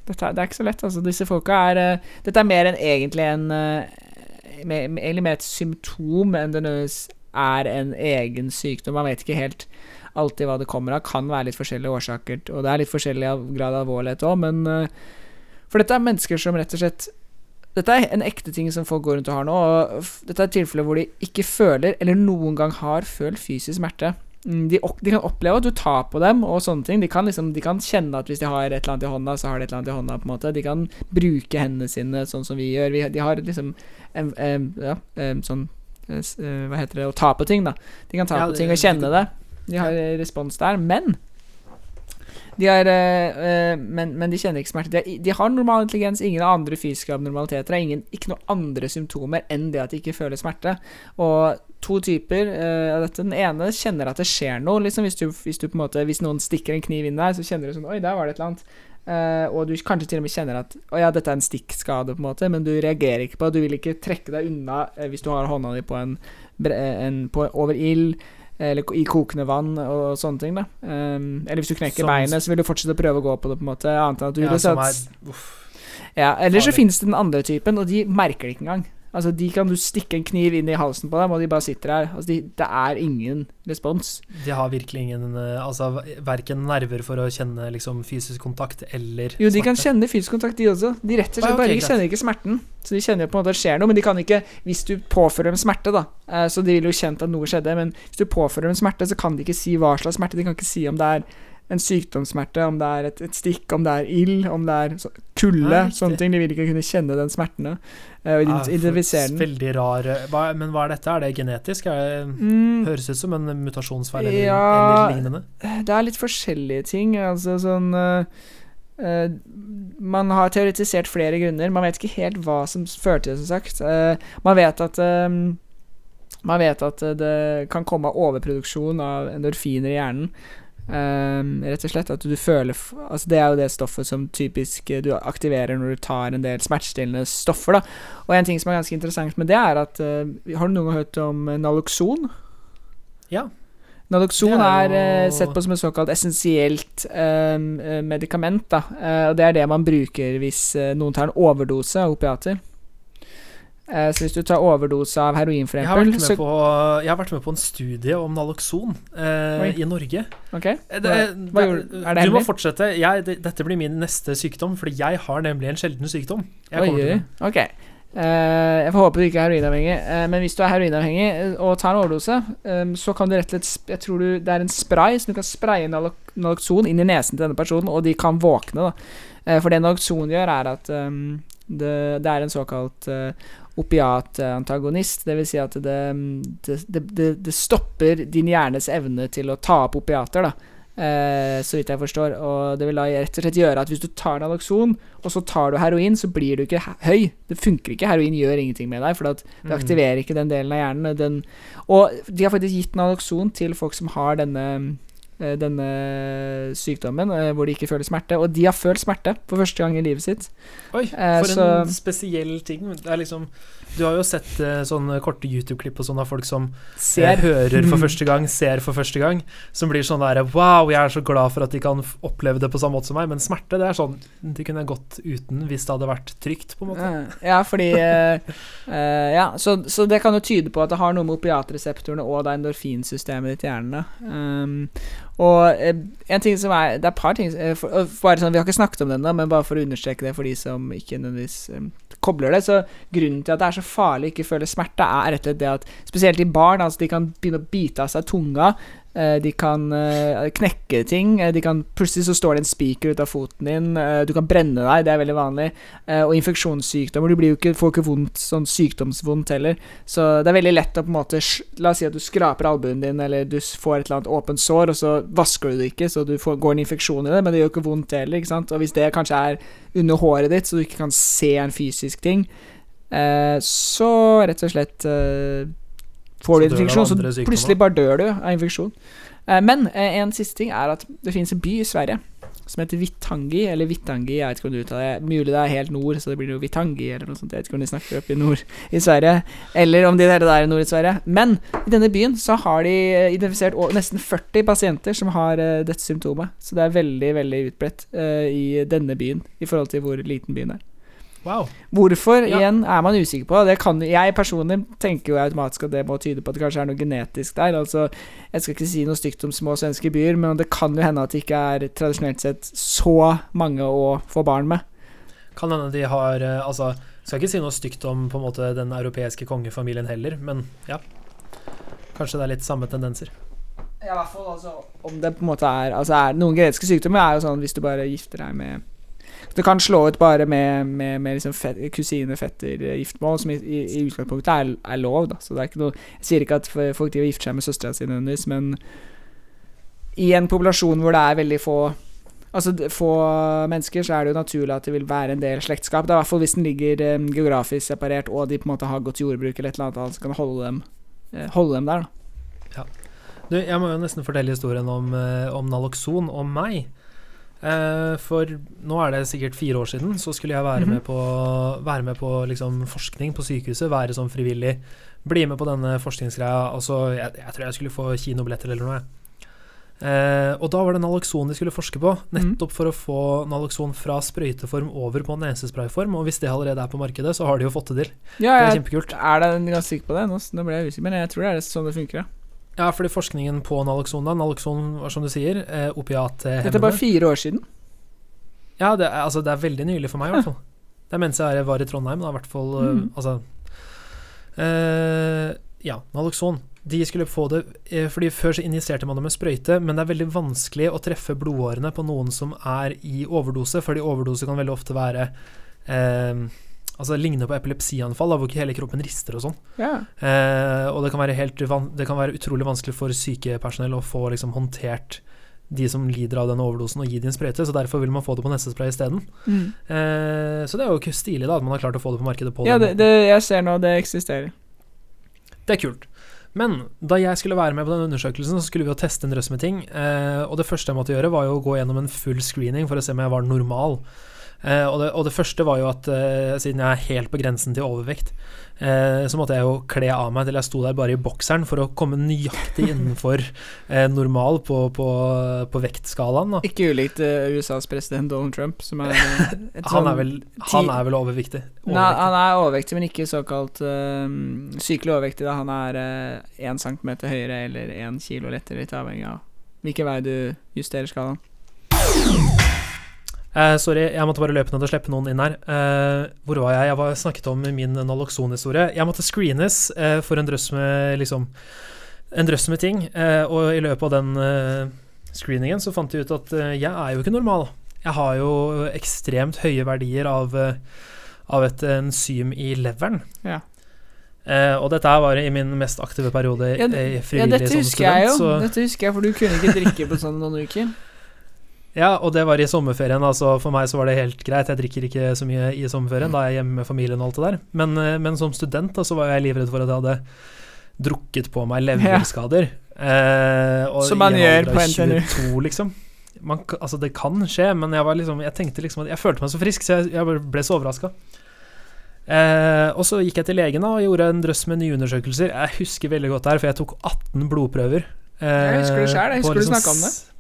dette er, Det er ikke så lett, altså. Disse folka er uh, Dette er mer enn egentlig en uh, Egentlig mer et symptom enn det er en egen sykdom. Man vet ikke helt alltid hva det kommer av. Kan være litt forskjellige årsaker, og det er litt forskjellig grad av alvorlighet òg, men For dette er mennesker som rett og slett dette er en ekte ting som folk går rundt og har nå. Og dette er tilfeller hvor de ikke føler, eller noen gang har følt fysisk smerte. mm, de, de, kan oppleve at du tar på dem og sånne ting. De kan, liksom, de kan kjenne at hvis de har et eller annet i hånda, så har de et eller annet i hånda. på en måte De kan bruke hendene sine sånn som vi gjør. Vi, de har liksom en, en, ja, en sånn eh, Hva heter det Å ta på ting, da. De kan ta ja, på ting og kjenne det. De har respons der. Men de er, øh, men, men, de kjenner ikke smerte. De de har, normal intelligens, ingen andre fysiske abnormaliteter. Ingen, ikke noen andre symptomer enn det at de ikke føler smerte. Og to typer øh, av dette. Den ene kjenner at det skjer noe. Liksom hvis, du, hvis, du, måte, hvis, noen stikker en kniv inn der, så kjenner du sånn Oi, der var det et eller annet. Uh, og du kanskje til og med kjenner at Å ja, dette er en stikkskade, på en måte, men du reagerer ikke på det. Du vil ikke trekke deg unna hvis du har hånda di på en, en på, over ild. Eller i kokende vann og sånne ting. da um, Eller hvis du knekker som, beinet, så vil du fortsette å prøve å gå på det. på en måte Annet enn at du ja, vil er, Ja, Eller så finnes det den andre typen, og de merker det ikke engang. Altså, de kan du stikke en kniv inn i halsen på dem, og de bare sitter her. Altså, de, det er ingen respons. De har virkelig ingen eh, Altså, verken nerver for å kjenne liksom, fysisk kontakt eller Jo, de smerte. kan kjenne fysisk kontakt, de også. De rett og slett ah, okay, bare kjenner ikke smerten. Så de kjenner jo på en måte at det skjer noe, men de kan ikke Hvis du påfører dem smerte, da, eh, så de vil jo kjent at noe skjedde, men hvis du påfører dem smerte, så kan de ikke si hva slags smerte. De kan ikke si om det er en sykdomssmerte, om det er et, et stikk, om det er ild, om det er så, kulde, ja, sånne ting. De vil ikke kunne kjenne den smerten uh, og identifisere den. Veldig rar hva, Men hva er dette? Er det genetisk? Er det, mm, høres ut som en mutasjonsfeil eller, ja, eller, lignende? Det er litt forskjellige ting. Altså sånn uh, Uh, man har teoretisert flere grunner. Man vet ikke helt hva som fører til det, som sagt. Uh, man vet at um, Man vet at det kan komme av overproduksjon av endorfiner i hjernen. Um, rett og slett at du føler Altså Det er jo det stoffet som typisk eh, du aktiverer når du tar en del smertestillende stoffer. da Og en ting som er ganske interessant med det, er at uh, Har du noen gang hørt om Naloxon? Ja. Naloxon er, er uh, sett på som et såkalt essensielt uh, medikament. da Og Det er det man bruker hvis noen tar en overdose av opiater. Uh, så hvis du tar overdose av heroin, for eksempel jeg, jeg har vært med på en studie om Naloxon eh, i Norge. Ok eh, det, Hva, gjorde, Er det Du må fortsette. Jeg, det, dette blir min neste sykdom, fordi jeg har nemlig en sjelden sykdom. Jeg oi, ok uh, Jeg får håpe du ikke er heroinavhengig. men hvis du er heroinavhengig og tar en overdose, um, så kan du rett og slett Jeg tror du, det er en spray som du kan spraye Naloxon inn i nesen til denne personen, og de kan våkne. da For det Naloxon gjør, er at um, det, det, er en såkalt uh, opiatantagonist. Dvs. Si at det, det, det, det, stopper din hjernes evne til å ta opp opiater, da. Eh, så vidt jeg forstår. Og det vil da rett og slett gjøre at hvis du tar Naloxon, og så tar du heroin, så blir du ikke høy. Det funker ikke. Heroin gjør ingenting med deg, for det mm. aktiverer ikke den delen av hjernen. Den, og de har faktisk gitt Naloxon til folk som har denne denne sykdommen, eh, hvor de ikke føler smerte. Og de har følt smerte for første gang i livet sitt. Oi, eh, for så, en spesiell ting. Det er liksom du har jo sett uh, sånne korte YouTube-klipp og sånn av folk som ser. Uh, hører for [LAUGHS] første gang, ser for første gang. Som blir sånn der Wow, jeg er så glad for at de kan oppleve det på samme måte som meg. Men smerte, det er sånn De kunne gått uten hvis det hadde vært trygt, på en måte. Ja, fordi uh, Ja, så, så, det kan jo tyde på at det har noe med opiatreseptorene og det endorfinsystemet ditt i hjernen. Um, og en ting som er Det er et par ting for, for, sånn, Vi har ikke snakket om det ennå, men bare for å understreke det for de som ikke nødvendigvis um, kobler det. Så grunnen til at det er så farlig å ikke føle smerte, er rett og slett det at spesielt i barn, altså de kan begynne å bite av seg tunga. Eh, de kan uh, knekke ting. Eh, kan, plutselig så står det en spiker ut av foten din. Du kan brenne deg, det er veldig vanlig. Og infeksjonssykdommer. Du ikke, får ikke vondt, sånn sykdomsvondt heller. Så det er veldig lett å på en måte La oss si at du skraper albuen din, eller du får et eller annet åpent sår, og så vasker du det ikke, så du får, går en infeksjon i det, men det gjør ikke vondt heller. Ikke sant? Og hvis det kanskje er under håret ditt, så du ikke kan se en fysisk ting, så rett og slett Får du infeksjon, så plutselig bare dør du av infeksjon. Eh, men eh, en siste ting er at det finnes en by i Sverige som heter Vittangi, eller Vittangi, jeg vet ikke om du uttaler det. Mulig det er helt nord, så det blir jo Vittangi, eller noe sånt. Jeg vet ikke om de snakker opp i nord i Sverige, eller om de der, der er nord i Sverige. Men i denne byen så har de eh, identifisert nesten 40 pasienter som har dette symptomet. Så det er veldig, veldig utbredt uh, i denne byen i forhold til hvor liten byen er. Wow. Hvorfor, ja. igjen, er man usikker på. Det kan, jeg personlig tenker jo automatisk at det må tyde på at det kanskje er noe genetisk der. Altså, jeg skal ikke si noe stygt om små svenske byer, men det kan jo hende at det ikke er tradisjonelt sett så mange å få barn med. Kan hende de har eh, Altså, skal ikke si noe stygt om på en måte den europeiske kongefamilien heller, men ja. Kanskje det er litt samme tendenser. Ja, i hvert fall altså, om det på en måte er Altså er Noen genetiske sykdommer er jo sånn hvis du bare gifter deg med Det kan slå ut bare med, med, med liksom kusine-fetter-giftmål, som i, i, i utgangspunktet er, er, lov. da Så det er ikke noe Jeg sier ikke at folk driver gifter seg med søstera si nødvendigvis, men i en populasjon hvor det er veldig få Altså få mennesker, så er det jo naturlig at det vil være en del slektskap. Er i hvert fall hvis den ligger um, geografisk separert, og de på en måte har gått jordbruk eller et eller annet, så kan holde dem, uh, holde dem der. da Ja. Du, jeg må jo nesten fortelle historien om, om Naloxon, om meg. Uh, for nå er det sikkert fire år siden, så skulle jeg være mm -hmm. med på, være med på liksom, forskning på sykehuset. Være sånn frivillig. Bli med på denne forskningsgreia. Altså, jeg, jeg tror jeg skulle få kinobilletter eller noe. Eh, og da var det naloxon de skulle forske på, nettopp mm. for å få naloxon fra sprøyteform over på nesesprayform. Og hvis det allerede er på markedet, så har de jo fått det til. Ja, det er kjempekult. Er det ganske sikker på det? Nå, nå ble jeg usikker, men jeg tror det er sånn det funker. Ja. Ja, fordi forskningen på naloxon, da Naloxon var som du sier, eh, opiathemmende. Dette er bare fire år siden? Ja, det er, altså, det er veldig nylig for meg, i hvert fall. Det er mens jeg var i Trondheim, da, i hvert fall. Mm. Uh, altså eh, Ja, Naloxon. De skulle få det uh, Fordi Før så injiserte man det med sprøyte, men det er veldig vanskelig å treffe blodårene på noen som er i overdose, fordi overdose kan veldig ofte være Altså ligner på epilepsianfall, da, hvor ikke hele kroppen rister og sånn. Ja. Eh, og det kan, det kan være utrolig vanskelig for sykepersonell å få liksom, håndtert de som lider av den overdosen, og gi dem en sprøyte. Så derfor vil man få det på nesespray isteden. Mm. Eh, så det er jo stilig da at man har klart å få det på markedet. på Ja, det, det, jeg ser nå det eksisterer. Det er kult. Men da jeg skulle være med på den undersøkelsen, så skulle vi jo teste en drøss med ting. Eh, og det første jeg måtte gjøre, var jo å gå gjennom en full screening for å se om jeg var normal. Uh, og, det, og, det, første var jo at uh, siden jeg er helt på grensen til overvekt, uh, så måtte jeg jo kle av meg til jeg sto der bare i bokseren for å komme nøyaktig [LAUGHS] innenfor normal på, på, på vektskalaen. Da. Ikke ulikt USAs president Donald Trump, som er [LAUGHS] han, sånn er vel, han er vel overvektig? overvektig? Nei, han er overvektig, men ikke såkalt sykelig overvektig. Da. Han er én centimeter høyere eller én kilo lettere, litt avhengig av hvilken vei du justerer skalaen. Uh, sorry, jeg måtte bare løpe ned og slippe noen inn her. Uh, hvor var jeg? Jeg var snakket om min Naloxon-historie. Jeg måtte screenes uh, for en drøss med liksom En drøss med ting. og i løpet av den screeningen så fant jeg ut at jeg er jo ikke normal. Jeg har jo ekstremt høye verdier av, av et enzym i leveren. Ja. og dette var i min mest aktive periode ja, frivillig ja, dette husker husker Jeg jo. Dette husker jeg, for du kunne ikke drikke på sånn noen uker. Ja, og det var i sommerferien. Altså for meg så var det helt greit. Jeg drikker ikke så mye i sommerferien, da er jeg hjemme med familien og alt det der. Men, eh, men som student da, så var jeg livredd for at jeg hadde drukket på meg leverskader. Ja. Eh, som man gjør på NTNU. Liksom. Man, altså det kan skje, men jeg, var liksom, jeg tenkte liksom at jeg følte meg så frisk, så jeg, jeg ble så overraska. Eh, og så gikk jeg til legen da, og gjorde en drøss med nye undersøkelser. Jeg husker veldig godt det her, for jeg tok 18 blodprøver. Eh, jeg husker det sjøl. Jeg husker liksom, du snakka om det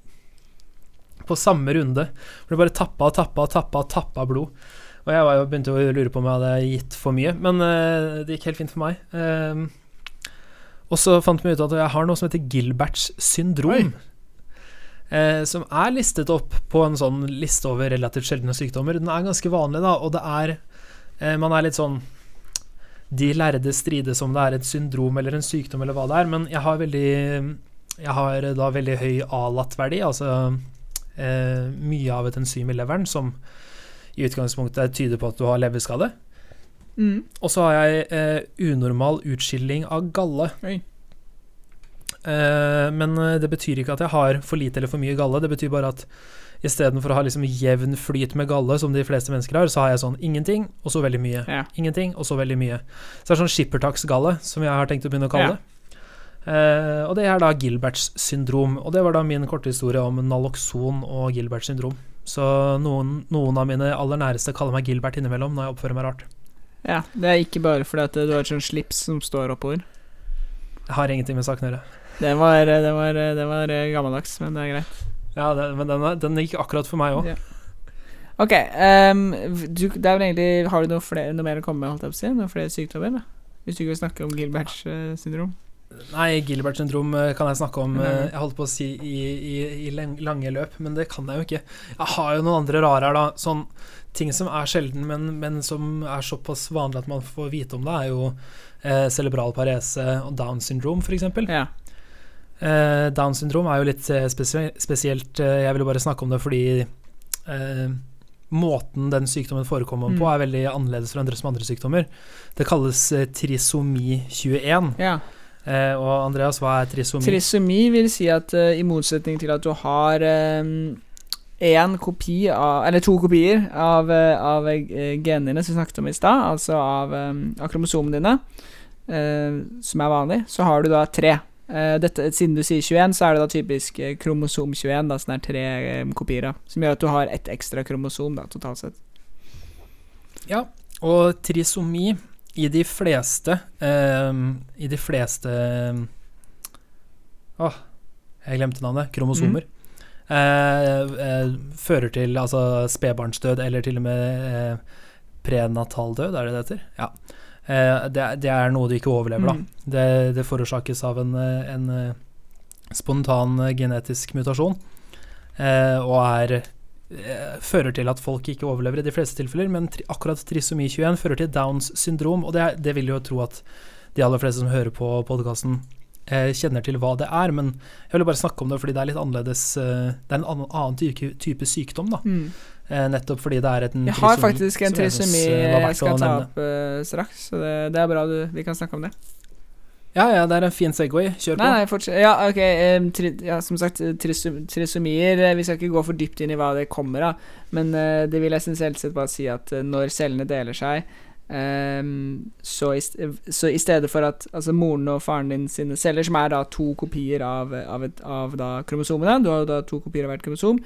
på samme runde. For det bare tappa og tappa og tappa og tappa blod. Og jeg var jo begynte å lure på om jeg hadde gitt for mye, men uh, det gikk helt fint for meg. Uh, og så fant vi ut at jeg har noe som heter Gilberts syndrom. Uh, som er listet opp på en sånn liste over relativt sjeldne sykdommer. Den er ganske vanlig, da, og det er Man er litt sånn De lærde strides om det er et syndrom eller en sykdom eller hva det er, men jeg har veldig Jeg har da veldig høy ALAT-verdi, altså eh, mye av et enzym i leveren som i utgangspunktet tyder på at du har leverskade. Mm. Og så har jeg eh, unormal utskilling av galle. Eh, men eh, det betyr ikke at jeg har for lite eller for mye galle. Det betyr bare at istedenfor å ha liksom jevn flyt med galle, som de fleste mennesker har, så har jeg sånn ingenting, og så veldig mye. Ja. Ingenting, og så veldig mye. Så det er sånn skippertaksgalle, som jeg har tenkt å begynne å kalle det. Uh, og det er da Gilberts syndrom. Og det var da min korte historie om naloxon og Gilberts syndrom. Så noen, noen, av mine aller næreste kaller meg Gilbert innimellom når jeg oppfører meg rart. Ja, det er ikke bare fordi at du har et sånt slips som står oppover. Jeg har ingenting med saken å gjøre. Det var, det, var, det var, gammeldags, men det er greit. Ja, det, men den, den, gikk akkurat for meg òg. Ja. Ok, um, du, er egentlig Har du noe, flere, noe mer å komme med? Holdt jeg på å si? Noen flere sykdommer? Da? Hvis du ikke vil snakke om Gilberts uh, syndrom? Nei, Gilbert syndrom eh, kan jeg snakke om eh, Jeg holdt på å si i, i, i, lange løp, men det kan jeg jo ikke. Jeg har jo noen andre rare her, da. Sånn ting som er sjelden, men, men, som er såpass vanlig at man får vite om det, er jo eh, cerebral parese og Down syndrom, f.eks. Ja. Eh, down syndrom er jo litt eh, spesie spesielt. Jeg ville bare snakke om det fordi eh, måten den sykdommen forekommer Mm. på, er veldig annerledes fra andre som andre sykdommer. Det kalles trisomi 21. Ja. Eh, og Andreas, hva er trisomi? Trisomi vil si at eh, i motsetning til at du har én kopi av Eller to kopier av, eh, av eh, genene dine som vi snakket om i stad, altså av, eh, av kromosomene dine, eh, som er vanlig, så har du da tre. Eh, dette, siden du sier 21, så er det da typisk eh, kromosom 21, da, som er tre eh, kopier av. Som gjør at du har ett ekstra kromosom, da, totalt sett. Ja, og trisomi i de fleste eh, I de fleste Åh, jeg glemte navnet. Kromosomer. Eh, eh, fører til altså spedbarnsdød, eller til og med eh, prenataldød, er det det heter? Ja. Eh, det, det er noe du ikke overlever, da. Mm. Det, det forårsakes av en, eh, en eh, spontan eh, genetisk mutasjon, eh, og er fører til at folk ikke overlever i de fleste tilfeller, men tri akkurat trisomi 21 fører til Downs syndrom, og det, er- det vil jo tro at de aller fleste som hører på podkasten, eh, kjenner til hva det er, men jeg ville bare snakke om det fordi det er litt annerledes eh, Det er en annen, annen type, type sykdom, da. Mm. Eh, nettopp fordi det er en Jeg har trisomi faktisk en trisomi jeg synes, eh, jeg skal ta opp eh, straks, så det, det er bra du, vi kan snakke om det. Ja, ja, det er en fin Segway. Kjør på. Nei. Ja, ok. um, tri, ja, som sagt, eh, trisom, trisomier eh, Vi skal ikke gå for dypt inn i hva det kommer av, men uh, det vil essensielt sett bare si at uh, når cellene deler seg um, så, i, så i stedet for at altså moren og faren din sine celler, som er da to kopier av, av, et, av da kromosomene Du har jo da to kopier av hvert kromosom.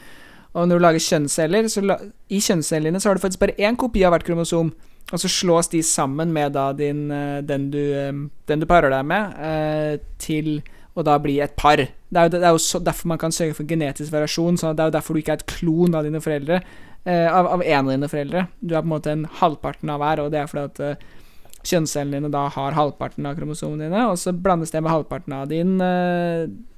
Og når du lager kjønnsceller, så la, i kjønnscellene så har du faktisk bare én kopi av hvert kromosom. Og så slås de sammen med da din, eh, den, du, eh, den du parer deg med, eh, til å da bli et par. Det er jo, det er jo så, derfor man kan sørge for genetisk variasjon. Så det er jo derfor du ikke er et klon av dine foreldre. av, av en av dine foreldre. Du er på en måte en halvparten av hver, og det er fordi at kjønnscellene dine da har halvparten av kromosomene dine, og så blandes det med halvparten av din,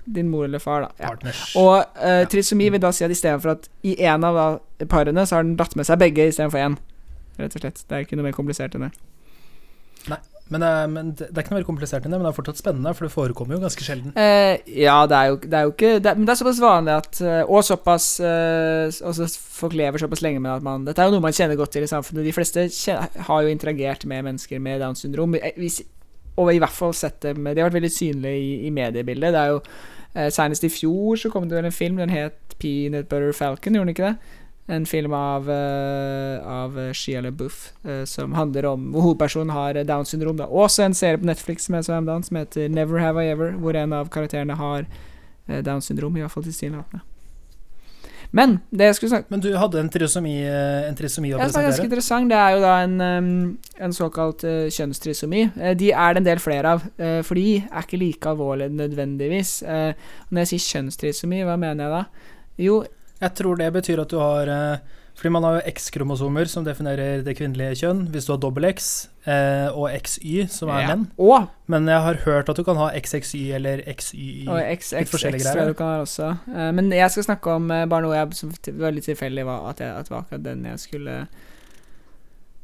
din mor eller far. da ja. Og uh, trisomi vil da si at istedenfor at i en av da, parene så har den dratt med seg begge istedenfor én. Rett og slett. Det er ikke noe mer komplisert enn det. Men, det er, men det er ikke noe mer komplisert enn det, men det er fortsatt spennende, for det forekommer jo ganske sjelden. Eh, ja, det er jo, det er jo ikke det, Men det er såpass vanlig at eh, Og såpass eh, Også folk lever såpass lenge med at man Dette er jo noe man kjenner godt til i samfunnet. De fleste kjenner, har jo interagert med mennesker med Downs syndrom. Eh, Hvis, og i hvert fall sett dem De har vært veldig synlige i, i mediebildet. Det er jo eh, Senest i fjor så kom det vel en film. Den het Peanut Butter Falcon, gjorde den ikke det? En film av, uh, av eh, Shia LaBeouf eh, som handler om hvor hovedpersonen har eh, Downs syndrom. Da. Også en serie på Netflix som dagen, som heter Never Have I Ever, hvor en av karakterene har eh, Downs syndrom, i hvert fall tilsynelatende. Men det jeg skulle snakke Men du hadde en trisomi, eh, en trisomi å ja, er ganske presentere? interessant, det er jo da en, en såkalt uh, kjønnstrisomi. Uh, de er det en del flere av, uh, for de er ikke like alvorlige nødvendigvis. Eh, når jeg sier kjønnstrisomi, hva mener jeg da? Jo, Jeg tror det betyr at du har eh, Fordi man har jo X-kromosomer som definerer det kvinnelige kjønn, hvis du har dobbel X, eh, og XY, som er ja. menn. Og, Men jeg har hørt at du kan ha XXY eller XYY. og XXX tror jeg du kan ha også. Eh, men jeg skal snakke om eh, bare noe jeg som litt tilfeldig var at, jeg, at det var akkurat den jeg skulle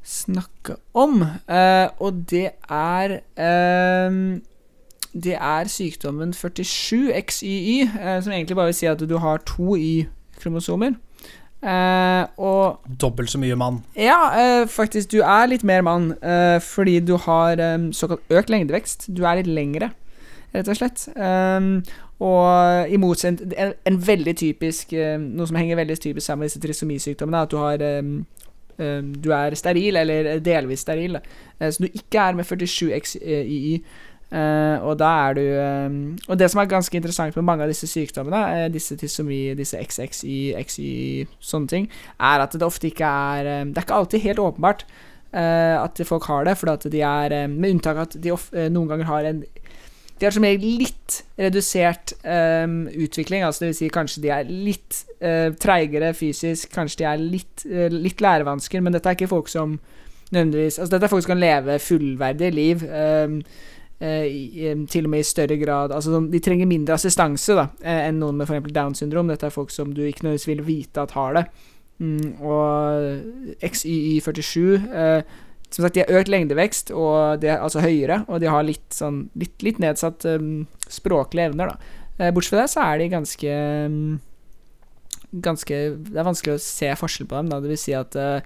snakke om. Eh, og det er ehm, Det er sykdommen 47 XYY, eh, som egentlig bare vil si at du har to Y-kromosomer. Eh, og Dobbelt så mye mann. ja, eh, faktisk, du er litt mer mann eh, fordi du har eh, såkalt økt lengdevekst. Du er litt lengre, rett og slett. Um, og i motsetning en, en veldig typisk Noe som henger veldig typisk sammen med disse trisomisykdommene, er at du har um, um, Du er steril, eller delvis steril. Så du ikke er med 47 Eh, og da er du um, Og det som er ganske interessant med mange av disse sykdommene, uh, disse trisomi, disse XXY, XY, sånne ting, er at det ofte ikke er um, Det er ikke alltid helt åpenbart uh, at folk har det, for at de er um, Med unntak av at de of, noen ganger har en De har som regel litt redusert utvikling, altså det vil si kanskje de er litt uh, treigere fysisk, kanskje de er litt, litt lærevansker, men dette er ikke folk som nødvendigvis Altså dette er folk som kan leve fullverdige liv. em, til og med i større grad Altså De trenger mindre assistanse da eh, enn noen med f.eks. Downs syndrom. Dette er folk som du ikke nødvendigvis vil vite at har det. Mm, og XYY47 eh, Som sagt, de har økt lengdevekst, og de er altså høyere, og de har litt sånn litt, litt nedsatt um, språklige evner, da. Eh, bortsett fra det, så er de ganske Ganske Det er vanskelig å se forskjell på dem. Da. Det vil si at uh,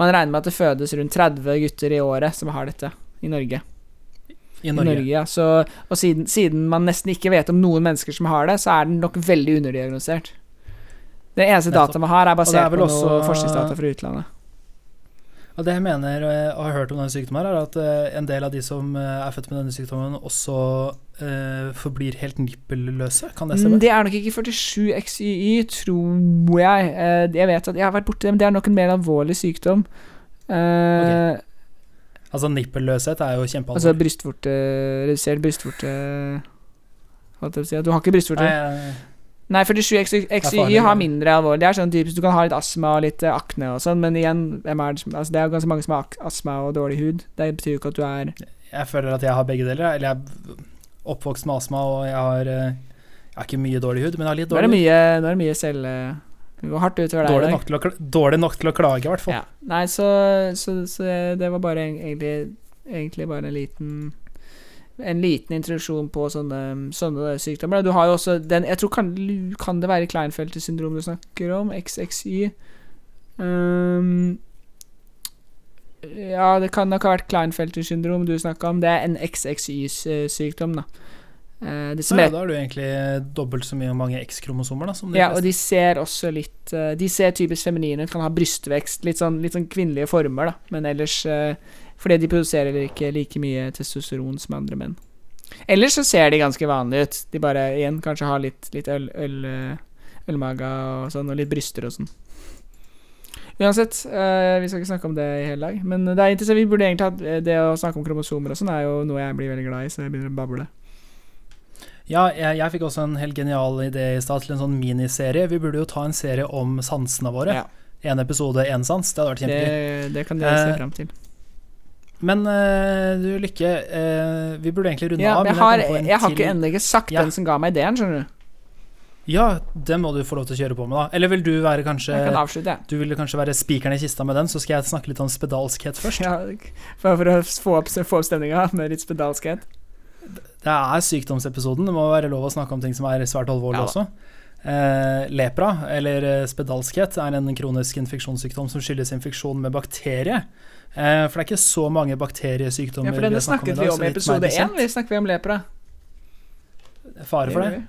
man regner med at det fødes rundt 30 gutter i året som har dette i Norge. I Norge. ja. Så, og siden, siden man nesten ikke vet om noen mennesker som har det, så er den nok veldig underdiagnosert. Det eneste Nettopp. data vi har, er basert er på noe forskningsdata fra utlandet. Og det jeg mener og har hørt om denne sykdommen, her, er at eh, en del av de som eh, er født med denne sykdommen, også eh, forblir helt nippelløse. Kan det Mm, stemme? Det er nok ikke 47 XYY, tror jeg. Eh, Jeg vet at jeg har vært borti men det er nok en mer alvorlig sykdom. Eh, Altså Nippelløshet er jo Altså kjempealvorlig. brystvorte Redusert brystvorte Holdt jeg på å si. Du har ikke brystvorte? Nei, Nei, 47 XY har det. mindre alvorlig. Det er sånn typisk Du kan ha litt astma og litt eh, akne og sånn, men igjen, er det, altså, det er jo ganske mange som har astma og dårlig hud. Det betyr jo ikke at du er jeg føler at jeg har begge deler. Eller jeg er oppvokst med astma, og jeg har, eh, jeg har ikke mye dårlig hud, men jeg har litt Nå er det dårlig hud. mye, nå er det mye selv... Det går hardt utover deg. i dag. nok, til å, dårlig nok til å klage, i hvert fall. Ja. Nei, så, så, så det var bare egentlig, egentlig bare en liten En liten introduksjon på sånne, sånne sykdommer. Du har jo også den Jeg tror kan, kan det være Kleinfelter syndrom du snakker om? XXY? Um, ja, det kan nok ha vært Kleinfelter syndrom du snakka om. Det er en XXY-sykdom, da. Det som ja, heter da har du egentlig dobbelt så mye mange X-kromosomer ja, og de ser også litt uh, De ser typisk feminine ut, kan ha brystvekst, litt sånn, litt sånn kvinnelige former, da. Men ellers uh, Fordi de produserer ikke like mye testosteron som andre menn. Ellers så ser de ganske vanlige ut. De bare igjen kanskje har litt, litt øl, øl, ølmage og sånn, og litt bryster og sånn. Uansett, vi skal ikke snakke om det i hele dag. Men det er interessant, vi burde egentlig hatt Det å snakke om kromosomer og sånn er jo noe jeg blir veldig glad i, så jeg begynner å bable. Ja, jeg, jeg fikk også en helt genial idé i stad til en sånn miniserie. Vi burde jo ta en serie om sansene våre. Ja. En episode, én sans. Det hadde vært Det, kjempegøy. det kan dere se frem fram til. Men uh, du, Lykke, uh, vi burde egentlig runde Ja, av. men jeg har, jeg, jeg har ikke ennå ikke sagt Ja. den som ga meg ideen, skjønner du. Ja, den må du få lov til å kjøre på med, da. Eller vil du være kanskje Jeg kan avslutte, ja. Du vil kanskje være spikeren i kista med den, så skal jeg snakke litt om spedalskhet først. Ja, for, [LAUGHS] for å få opp, få opp stemninga med litt spedalskhet. Det er sykdomsepisoden. Det må være lov å snakke om ting som er svært alvorlige Ja også. Eh, lepra, eller eh, spedalskhet, er en kronisk infeksjonssykdom som skyldes infeksjon med bakterie. Eh, for det er ikke så mange bakteriesykdommer Ja, for denne snakket vi om i episode én. Vi snakker vi om lepra? Fare for det.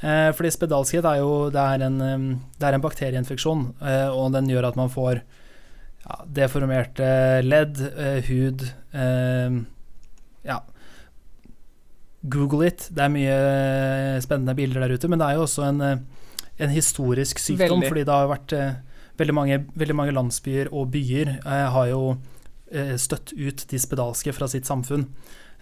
Eh, fordi spedalskhet er jo det er en, det er en bakterieinfeksjon, eh, og den gjør at man får ja, deformerte ledd, eh, hud Ja. Google it. Det er mye eh, spennende bilder der ute, men det er jo også en, eh, en historisk sykdom, Veldig. fordi det har vært eh, veldig, mange, veldig mange landsbyer og byer har jo støtt ut de spedalske fra sitt samfunn.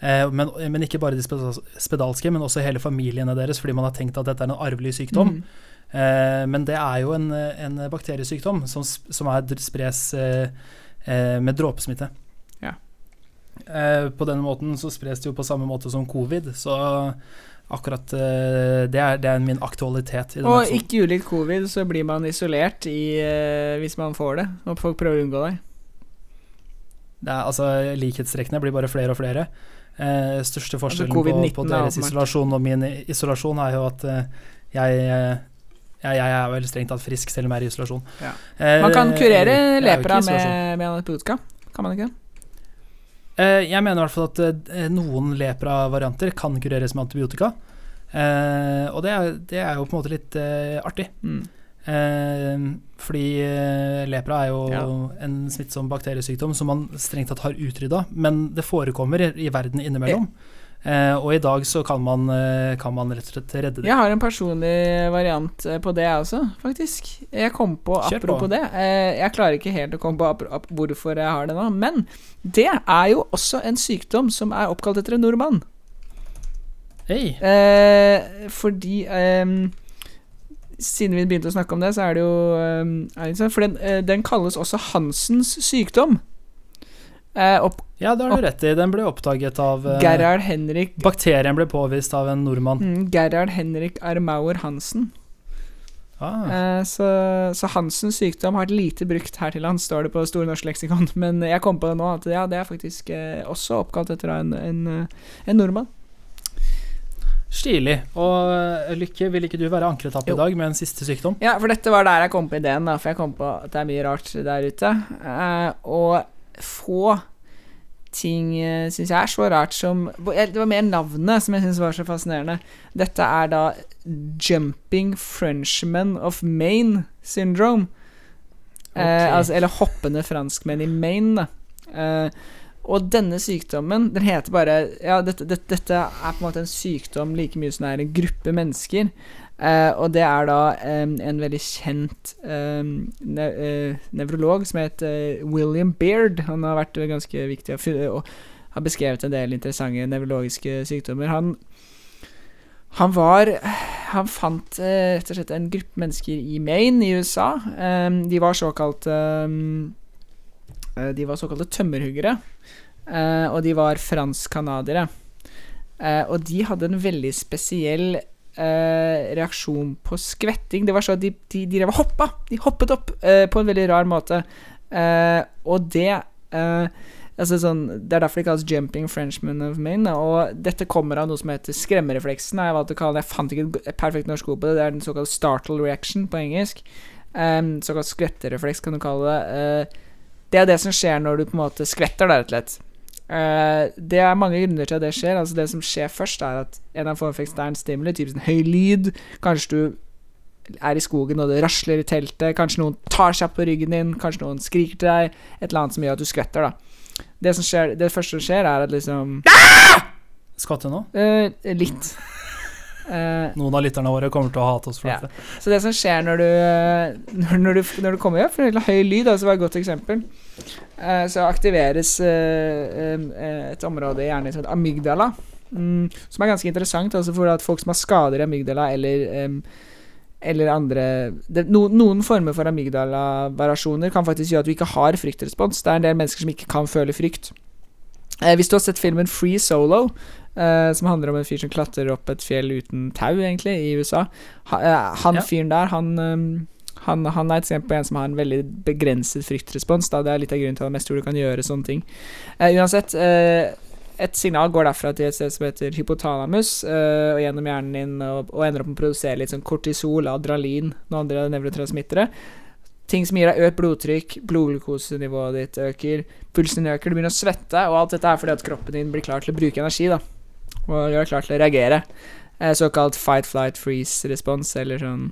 Men, men ikke bare de spedalske, men også hele familiene deres, fordi man har tenkt at dette er en arvelig sykdom. Mm. Men det er jo en, en bakteriesykdom som, som er, spres med dråpesmitte. Ja. Eh, på denne måten så spres det jo på samme måte som covid, så akkurat eh, det, er, det er min aktualitet Og episoden. ikke ulikt covid, så blir man isolert i, eh, hvis man får det, og folk prøver å unngå deg. Det er, altså, likhetstrekkene blir bare flere og flere. Eh, største forskjellen på, på er deres isolasjon og min isolasjon er jo at jeg, eh, jeg, jeg er vel strengt tatt frisk selv om jeg er i isolasjon. Ja. Man kan kurere er lepra med, med antibiotika. Kan man ikke? Eh, jeg mener i hvert fall at eh, noen lepra-varianter kan kureres med antibiotika. Eh, og det er, det er jo på en måte litt eh, artig. Mm. Eh, fordi eh, lepra er jo Ja. en smittsom bakteriesykdom som man strengt tatt har utrydda, men det forekommer i, verden innimellom. Eh, og i dag så kan man, eh, kan man rett og slett redde det. Jeg har en personlig variant eh, på det, jeg også, faktisk. Jeg kom på, apropos det eh, Jeg klarer ikke helt å komme på hvorfor jeg har det nå, men det er jo også en sykdom som er oppkalt etter en nordmann. Hey. Eh, fordi eh, Siden vi begynte å snakke om det, så er det jo sant? For den, eh, den kalles også Hansens sykdom. Eh, Ja, det har du rett i. Den ble oppdaget av eh, Gerhard Henrik Bakterien ble påvist av en nordmann. mm, Gerhard Henrik Armauer Hansen. Ah, Eh, så, så Hansens sykdom har vært lite brukt her til lands, står det på Store norske leksikon. [LAUGHS] Men jeg kom på det nå, at ja, det er faktisk også oppkalt etter en, en, en nordmann. Stilig. Og Lykke, vil ikke du være ankretapp i dag med en siste sykdom? Ja, for dette var der jeg kom på ideen, da, for jeg kom på at det er mye rart der ute. Eh, og få ting uh, syns jeg er så rart som Det var mer navnet som jeg syns var så fascinerende. Dette er da Jumping Frenchman of Maine syndrome. Eh, altså, eller hoppende franskmenn i Maine, da. Eh, og denne sykdommen, den heter bare Ja, dette, dette, dette er på en måte en sykdom like mye som det er en gruppe mennesker. Eh, og det er da eh, en veldig kjent eh, ne nevrolog som het eh, William Beard. Han har vært ganske viktig og, har beskrevet en del interessante nevrologiske sykdommer. Han, han var Han fant eh, rett og slett en gruppe mennesker i Maine i USA. De var såkalt eh, De var såkalte tømmerhuggere. eh, og de var fransk-canadiere. Eh, og de hadde en veldig spesiell eh, reaksjon på skvetting. Det var så at de, de, de hoppa! De hoppet opp eh, på en veldig rar måte. Eh, og det eh, altså sånn, Det er derfor det kalles 'jumping Frenchman of Maine'. Og dette kommer av noe som heter skremmerefleksen. Jeg Jeg fant ikke et perfekt norsk ord på det. Det er den såkalte 'startle reaction' på engelsk. Um, såkalt skvetterefleks, kan du kalle det. Eh, det er det som skjer når du på en måte skvetter, da, rett og slett. Uh, det er mange grunner til at det skjer. Altså Det som skjer først, er at en av form for ekstern stimuli, typisk en høy lyd Kanskje du er i skogen og det rasler i teltet. Kanskje noen tar seg på ryggen din. Kanskje noen skriker til deg. Et eller annet som gjør at du skvetter. da Det, som skjer, det første som skjer, er at liksom Skvatte nå? Uh, Litt. Eh, Noen av lytterne våre kommer til å hate oss for Ja. dette. Så det som skjer når du Når, når, du, når du kommer opp For høy lyd, altså var et godt eksempel uh, Så aktiveres eh, et område i hjernen som heter amygdala mm, Som er ganske interessant altså for at folk som har skader i amygdala Eller um, eller andre det, no, Noen former for amygdala-variasjoner kan faktisk gjøre at du ikke har fryktrespons. Det er en del mennesker som ikke kan føle frykt. Eh, hvis du har sett filmen Free Solo, eh, som handler om en fyr som klatrer opp et fjell uten tau, egentlig, i USA ha, uh, Han Ja. fyren der, han, um, han Han er et eksempel på en som har en veldig begrenset fryktrespons. Da. Det er litt av grunnen til at jeg mest tror du kan gjøre sånne ting. Uh, uansett, et signal går derfra til et sted som heter hypotalamus, og gjennom hjernen din, og, og ender opp med å produsere litt sånn kortisol, adrenalin, noen andre nevrotransmittere. Ting som gir deg økt blodtrykk, blodglukosenivået ditt øker, pulsen din øker, du begynner å svette, og alt dette er fordi at kroppen din blir klar til å bruke energi, da. Og gjør deg klar til å reagere. Eh, såkalt fight, flight, freeze-respons, eller sånn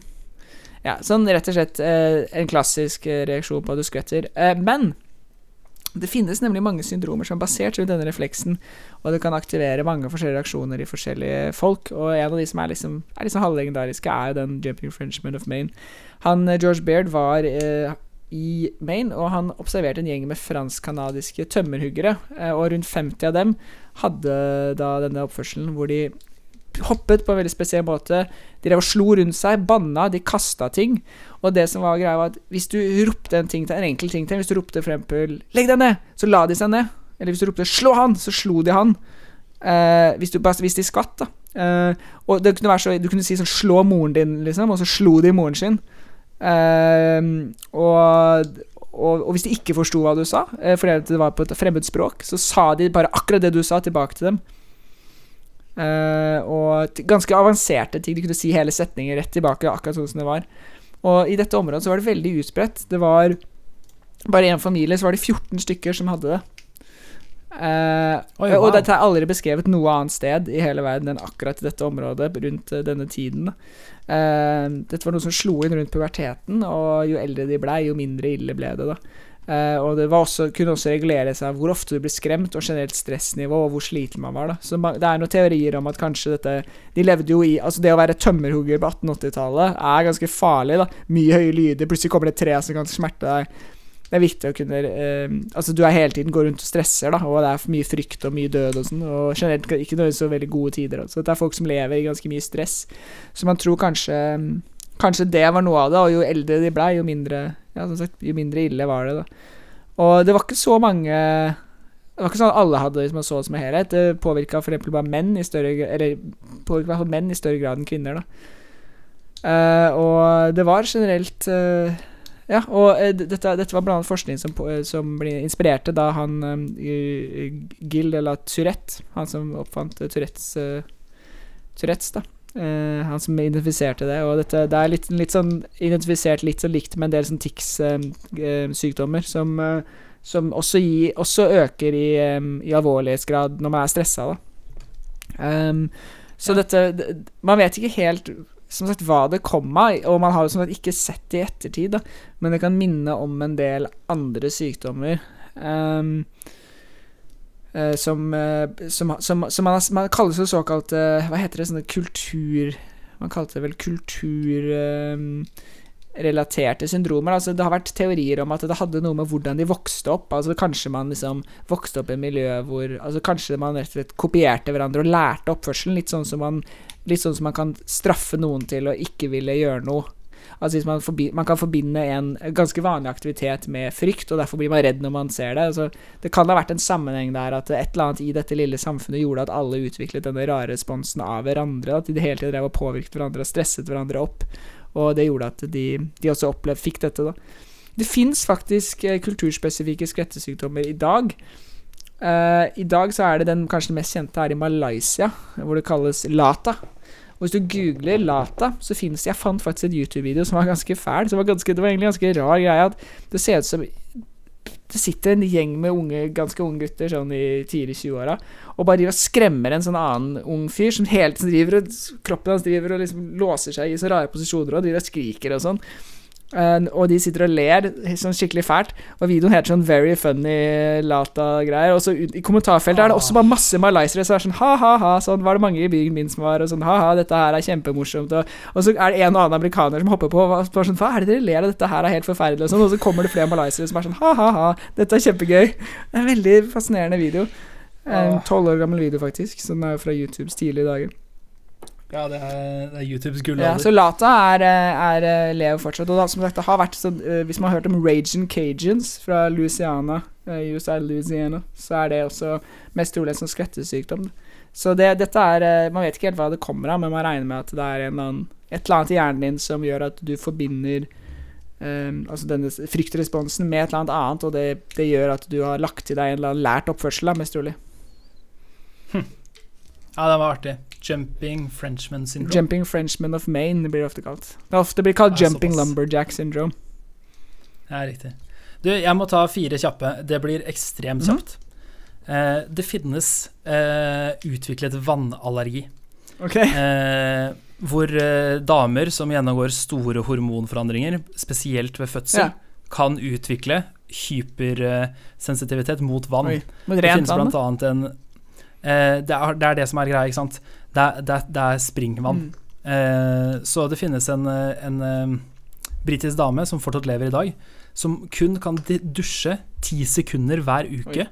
Ja, sånn rett og slett eh, en klassisk eh, reaksjon på at du skvetter. Men det finnes nemlig mange syndromer som er basert rundt denne refleksen, og det kan aktivere mange forskjellige reaksjoner i forskjellige folk. Og en av de som er liksom, er liksom halvlegendariske, er den Jumping Frenchman of Maine. Han, George Baird var i Maine, og han observerte en gjeng med fransk-canadiske tømmerhuggere. Og rundt 50 av dem hadde da denne oppførselen hvor de hoppet på en veldig spesiell måte. De drev og slo rundt seg, banna, de kasta ting. Og det som var greia, var at hvis du ropte en ting til en enkel ting til Hvis du ropte for eksempel 'legg deg ned', så la de seg ned. Eller hvis du ropte 'slå han', så slo de han. Eh, hvis, du, hvis de skvatt, da. Eh, og det kunne være så Du kunne si sånn 'slå moren din', liksom, og så slo de moren sin. Eh, og, og, og hvis de ikke forsto hva du sa, eh, fordi det var på et fremmed språk, så sa de bare akkurat det du sa, tilbake til dem. Eh, og ganske avanserte ting. De kunne si hele setninger rett tilbake, akkurat sånn som det var. Og i dette området så var det veldig utbredt. Det var bare én familie så var det 14 stykker som hadde det. Eh, Oi, Og dette er aldri beskrevet noe annet sted i hele verden enn akkurat i dette området rundt eh, denne tiden. Eh, dette var noe som slo inn rundt puberteten, og jo eldre de blei, jo mindre ille ble det. da. Uh, og det var også, kunne også regulere seg hvor ofte du ble skremt, og generelt stressnivå, og hvor sliten man var. da. Så man, det er noen teorier om at kanskje dette De levde jo i Altså, det å være tømmerhugger på 1880-tallet er ganske farlig, da. Mye høye lyder, plutselig kommer det et tre som kan smerte deg. Det er viktig å kunne eh, Altså, du er hele tiden går rundt og stresser, da, og det er for mye frykt og mye død og sånn, og generelt ikke noe så veldig gode tider. Så det er folk som lever i ganske mye stress. Så man tror kanskje Kanskje det var noe av det, og jo eldre de blei, jo mindre Ja, som jo mindre ille var det, da. Og det var ikke så mange Det var ikke sånn at alle hadde liksom, så det som en helhet. Det påvirka f.eks. bare menn i større Eller påvirka menn i større grad enn kvinner, da. Uh, og det var generelt eh, Ja, og eh, dette, dette var annet forskning som, på, eh, som ble inspirerte da han um, Gil, eller Tourette, han som oppfant uh, Tourettes Tourettes, da. Eh, han som identifiserte det. Og dette, det er litt, litt sånn identifisert litt så likt med en del sånn tics-sykdommer som, eh, som også, gi, også øker i, um, i alvorlighetsgrad når man er stressa, da. Um, så Ja. dette Man vet ikke helt som sagt hva det kom av, og man har jo som sagt ikke sett det i ettertid, da. Men det kan minne om en del andre sykdommer. Um, som, eh, som, som, som man, man kaller det såkalt Hva heter det? Sånne kultur... Man kalte det vel kulturrelaterte syndromer. Altså, det har vært teorier om at det hadde noe med hvordan de vokste opp. Altså Kanskje man liksom vokste opp i et miljø hvor altså Kanskje man rett og slett kopierte hverandre og lærte oppførselen. Litt sånn som man, sånn som man kan straffe noen til å ikke ville gjøre noe. Altså man, forbi, man kan forbinde en ganske vanlig aktivitet med frykt, og derfor blir man redd når man ser det. Altså, det kan ha vært en sammenheng der at et eller annet i dette lille samfunnet gjorde at alle utviklet denne rare responsen av hverandre. At de hele tiden drev og påvirket hverandre og stresset hverandre opp. Og det gjorde at de, de også opplevde, fikk dette, da. Det fins faktisk eh, kulturspesifikke skvettesykdommer i dag. Uh, I dag så er det den kanskje mest kjente her i Malaysia, hvor det kalles lata. Og hvis du googler Lata, så det Jeg fant faktisk et YouTube-video som var ganske fæl. Som var ganske, det var egentlig ganske rar greie. At det ser ut som det sitter en gjeng med unge, ganske unge gutter sånn i tidlig 20-åra og bare driver og skremmer en sånn annen ung fyr som hele tiden driver og Kroppen hans driver og liksom låser seg i så rare posisjoner og driver og skriker og sånn. Eh, og de sitter og ler sånn skikkelig fælt. Og videoen heter sånn 'Very funny Lata'-greier. Og så i kommentarfeltet er det også bare masse malaysere som er sånn ha-ha-ha. Sånn var det mange i byen min som var, og sånn ha-ha, dette her er kjempemorsomt. Og, og så er det en og annen amerikaner som hopper på og spør sånn Hva er det dere ler av? Dette her er helt forferdelig. Og, sånn, og så kommer det flere malaysere som er sånn ha-ha-ha, dette er kjempegøy. Det er en veldig fascinerende video. En Åh. tolv år gammel video, faktisk. som er fra YouTubes tidlige dager. Ja, det er, det er YouTubes Ja, gullalder. så Lata er, eh, er Leo fortsatt. Og da, som sagt, det har vært sånn eh, Hvis man har hørt om Raging Cajuns fra Louisiana, eh, USA, Louisiana, så er det også mest trolig en sånn skvettesykdom. Så det, dette er eh, Man vet ikke helt hva det kommer av, men man regner med at det er en eller annen, et eller annet i hjernen din som gjør at du forbinder Um, altså denne fryktresponsen med et eller annet annet, og det, det gjør at du har lagt til deg en eller annen lært oppførsel, da, mest trolig. Ja, det var artig. Jumping Frenchman syndrome. Jumping Frenchman of Maine blir det ofte kalt. Det ofte blir kalt Ja, Jumping såpass. Lumberjack Syndrome. Ja, riktig. Du, jeg må ta fire kjappe. Det blir ekstremt kjapt. kjapt. Eh, det finnes eh, utviklet vannallergi. Ok. Eh, hvor eh, damer som gjennomgår store hormonforandringer, spesielt ved fødsel, Ja. kan utvikle hypersensitivitet mot vann. Oi. Det finnes blant annet en eh, det, er, det er det som er greia, ikke sant. Det er, det det er springvann. Mm. Eh, så det finnes en, en, en eh, britisk dame som fortsatt lever i dag, som kun kan dusje ti sekunder hver uke.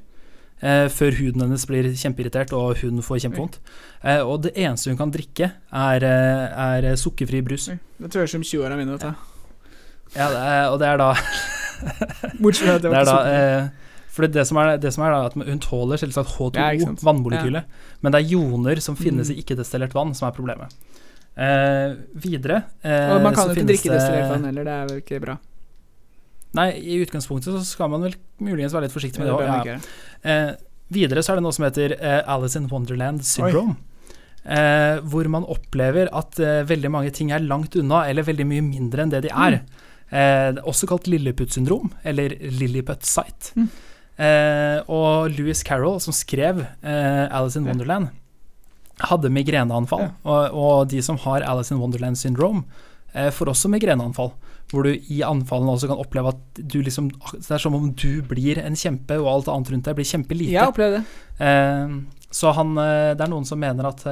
Eh, før huden hennes blir kjempeirritert og hun får kjempevondt. Eh, og det eneste hun kan drikke, er, eh, er sukkerfri brus. Oi. Det tror jeg som 20-åra mine. vet du. Ja, det er, og det er da Bortsett fra at det var ikke sukker. For det som er, det som er da at hun tåler selvsagt H2O, Ja, vannmolekylet, ja. men det er joner som finnes Mm. i ikke-destillert vann, som er problemet. Eh, videre eh, Og man kan jo ikke drikke destillert vann heller, det er vel ikke bra. Nei, i utgangspunktet så skal man vel muligens være litt forsiktig med det. Ikke Ja. Eh, videre så er det noe som heter eh, Alice in Wonderland syndrome. Eh, hvor man opplever at eh, veldig mange ting er langt unna, eller veldig mye mindre enn det de er. Mm. Eh, også kalt lilleputt-syndrom, eller Lilliput sight. Mm. Eh, og Louis Carroll, som skrev eh, Alice in Wonderland, hadde migreneanfall. Og, og de som har Alice in Wonderland syndrome, eh, får også migreneanfall. Hvor du i anfallene også kan oppleve at du liksom Det er som om du blir en kjempe, og alt annet rundt deg blir kjempelite. Jeg opplevde det. Så han, det er noen som mener at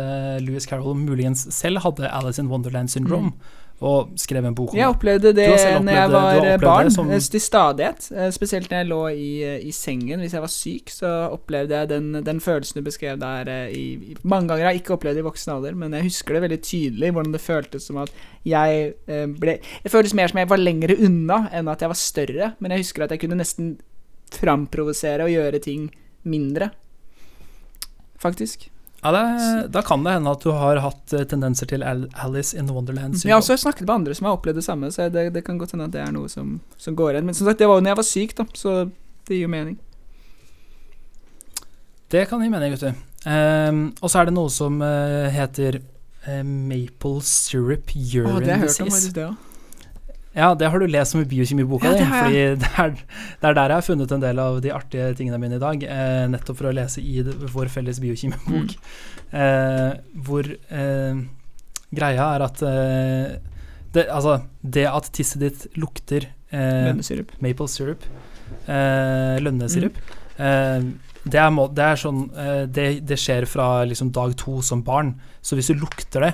Louis Carroll muligens selv hadde Alice in Wonderland syndrome, og skrev en bok om Jeg opplevde det har når jeg var har eh, barn, som- eh, til stadighet. Eh, Spesielt når jeg lå i, i sengen. Hvis jeg var syk, så opplevde jeg den, den følelsen du beskrev der i, Mange ganger har jeg ikke opplevd det i voksen alder, men jeg husker det veldig tydelig, hvordan det føltes som at jeg ble Det føltes mer som jeg var lengre unna enn at jeg var større, men jeg husker at jeg kunne nesten framprovosere og gjøre ting mindre. Faktisk. Ja, det, da kan det hende at du har hatt eh, tendenser til Alice in Wonderland Jeg har jeg også snakket med andre som har opplevd det samme, så det, det kan godt hende at det er noe som, som går igjen. Men som sagt, det var jo når jeg var syk, da, så det gir jo mening. Det kan gi mening, gutter. Ehm, og så er det noe som uh, heter uh, Maple Syrup urine disease. Oh, det har jeg hørt om, det òg. Ja, det har du lest om i biokjemiboka Ja, di. Fordi [LAUGHS] det er, det er der jeg har funnet en del av de artige tingene mine i dag. Eh, nettopp for å lese i det, vår felles biokjemibok. Eh, hvor eh, greia er at eh, det, altså, det at tisset ditt lukter eh, Lønnesirup. maple syrup, eh, lønnesirup Mm. eh, det, er må, det er sånn det, det skjer fra liksom dag to som barn. Så hvis du lukter det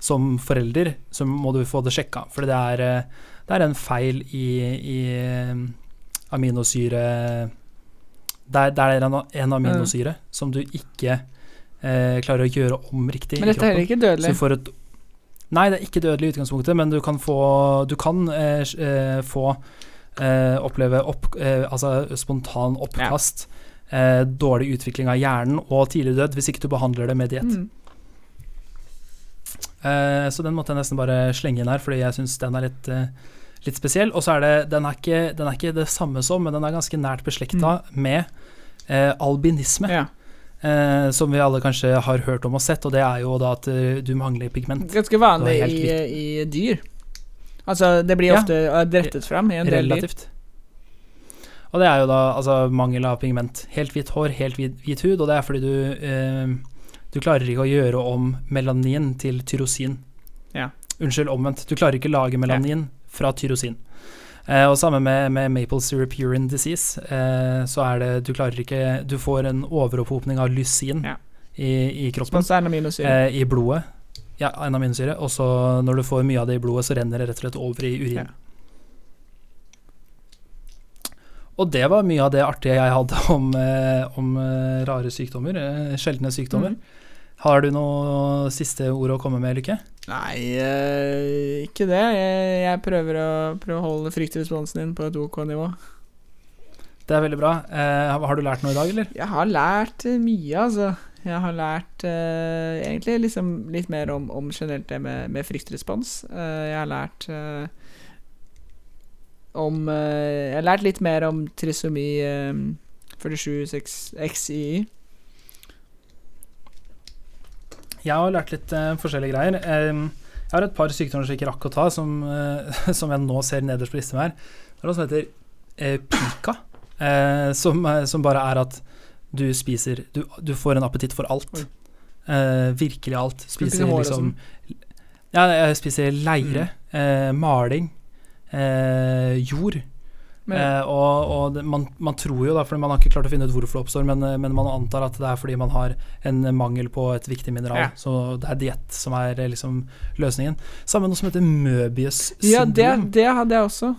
som forelder, så må du få det sjekka. For det er, det er en feil i, i eh, aminosyre Det er, det en, en aminosyre som du ikke eh, klarer å gjøre om riktig Men dette er ikke dødelig. et Nei, det er ikke dødelig i utgangspunktet, men du kan få Du kan eh, eh, få eh, oppleve opp, eh, altså spontan oppkast, eh, dårlig utvikling av hjernen og tidlig død hvis ikke du behandler det med diett. Mm. Eh, så den måtte jeg nesten bare slenge inn her, fordi jeg syns den er litt, litt spesiell. Og så er det den er, ikke, den er ikke det samme som, men den er ganske nært beslekta med eh, albinisme. Ja. Eh, som vi alle kanskje har hørt om og sett, og det er jo da at eh, du mangler pigment. Ganske vanlig i, i dyr. Altså, det blir ofte ja. drettet fram i en del dyr. Og det er jo da altså, mangel av pigment. Helt hvitt hår, helt hvit, hvit hud, og det er fordi du eh, Du klarer ikke å gjøre om melanin til tyrosin. Ja. Unnskyld, omvendt. Du klarer ikke å lage melanin fra tyrosin. Eh, og samme med, med maple syrup urine disease. Eh, så er det Du klarer ikke Du får en overopphopning av lysin Ja. i, i kroppen. Eh, I blodet. Ja, en aminosyre. Og så når du får mye av det i blodet, så renner det rett og slett over i urin. Ja. Og det var mye av det artige jeg hadde om, eh, om eh, rare sykdommer. Eh, sjeldne sykdommer. Mhm. Har du noe siste ord å komme med, Lykke? Nei, eh, ikke det. Jeg, jeg prøver, å, prøver å holde fryktresponsen din på et OK nivå. Det er veldig bra. Eh, har du lært noe i dag, eller? Jeg har lært eh, mye, altså. Jeg har lært eh, egentlig liksom litt mer om, om generelt det med, med fryktrespons. Eh, jeg har lært om Jeg har lært litt mer om trisomi uh, 47XI. Jeg har lært litt uh, forskjellige greier. Uh, jeg har et par sykdommer som jeg ikke rakk å ta, som, uh, [LAUGHS] som jeg nå ser nederst på listen her. Det er noe som heter eh, pika, som, som bare er at du spiser Du, du får en appetitt for alt. Virkelig alt. Spiser spise liksom Ja, jeg spiser leire, eh, maling, jord. Eh, og og det, man, man tror jo da, for man har ikke klart å finne ut hvorfor det oppstår, men, eh, men man antar at det er fordi man har en mangel på et viktig mineral. Ja. Så det er diett som er eh, liksom løsningen. Sammen med noe som heter Møbius ja, det, det hadde jeg også.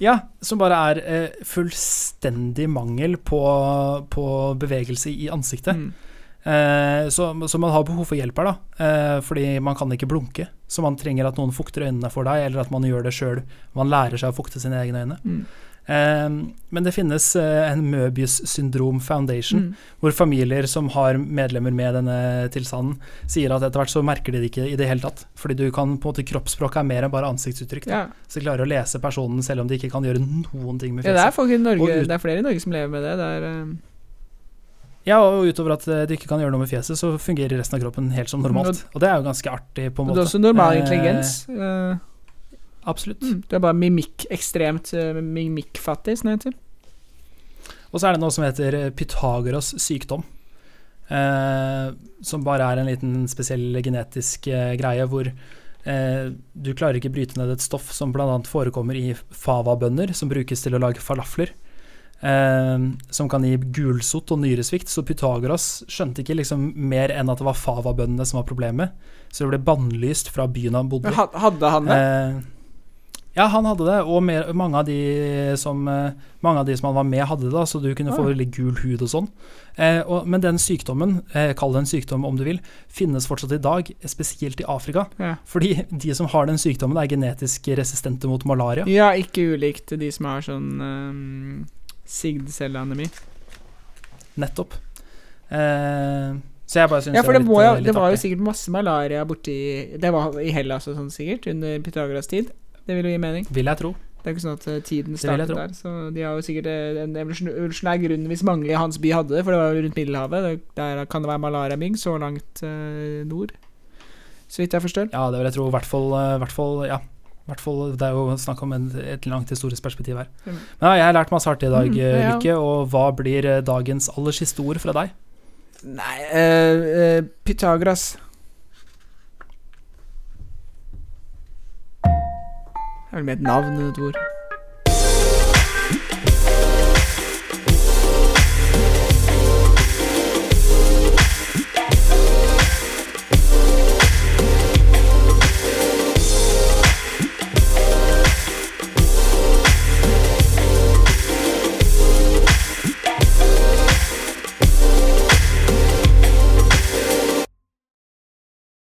Ja, som bare er eh, fullstendig mangel på, på bevegelse i ansiktet. Mm. Eh, så, så man har behov for hjelp her, da. Eh, fordi man kan ikke blunke. Så man trenger at noen fukter øynene for deg, eller at man gjør det sjøl. Man lærer seg å fukte sine egne øyne. Mm. Eh, men det finnes en Møbius syndrom foundation, Mm. hvor familier som har medlemmer med denne tilstanden, sier at etter hvert så merker de det ikke i det hele tatt. Fordi du kan på en måte kroppsspråk er mer enn bare ansiktsuttrykk. Ja. Så de klarer å lese personen selv om de ikke kan gjøre noen ting med ja, det er folk i Norge ut- Det er flere i Norge som lever med det. Det er Ja, og utover at du ikke kan gjøre noe med fjeset, så fungerer resten av kroppen helt som normalt. Og det er jo ganske artig, på en måte. det er også normal Eh, intelligens. eh, Absolutt. mm, det er bare mimikk ekstremt uh, mimikkfattig, som det heter. Og så er det noe som heter eh, Pythagoras sykdom. Eh, som bare er en liten spesiell genetisk eh, greie hvor eh, du klarer ikke bryte ned et stoff som bl.a. forekommer i fava-bønner, som brukes til å lage falafler. Eh, som kan gi gulsott og nyresvikt. Så Pythagoras skjønte ikke liksom mer enn at det var fava-bøndene som var problemet. Så det ble bannlyst fra byen han bodde i. Hadde han det? Eh, ja, han hadde det, og mer, mange, av de som, eh, mange av de som han var med, hadde det, da, så du kunne få Ah. veldig gul hud og sånn. Eh, og, men den sykdommen, eh, kall det en sykdom om du vil, finnes fortsatt i dag, spesielt i Afrika. Ja. Fordi de som har den sykdommen, er genetisk resistente mot malaria. ja, ikke ulikt de som har sånn um, sigdcelleanemi. Nettopp. Eh, så jeg bare syns Ja, for det, var litt, jo, eh, det var jo sikkert masse malaria borti Det var i Hellas og sånn sikkert, under Pythagoras tid. Det vil jo gi mening. Vil jeg tro. Det er ikke sånn at eh, tiden startet der. Så de har jo sikkert eh, en evolusjon- evolusjonær grunn hvis mange i hans by hadde det, for det var jo rundt Middelhavet. Der kan det være malariamygg så langt nord. så vidt jeg forstår. Ja, det vil jeg tro. I hvert fall, hvert fall ja. Hvert fall, det er jo snakk om en, et langt historisk perspektiv her. Mm. Men ja, jeg har lært masse artig i dag, Mm, eh, ja. Lykke. Og hva blir eh, dagens aller siste ord fra deg? Nei uh, uh, Pythagoras. Det er vel mer et navn enn et ord.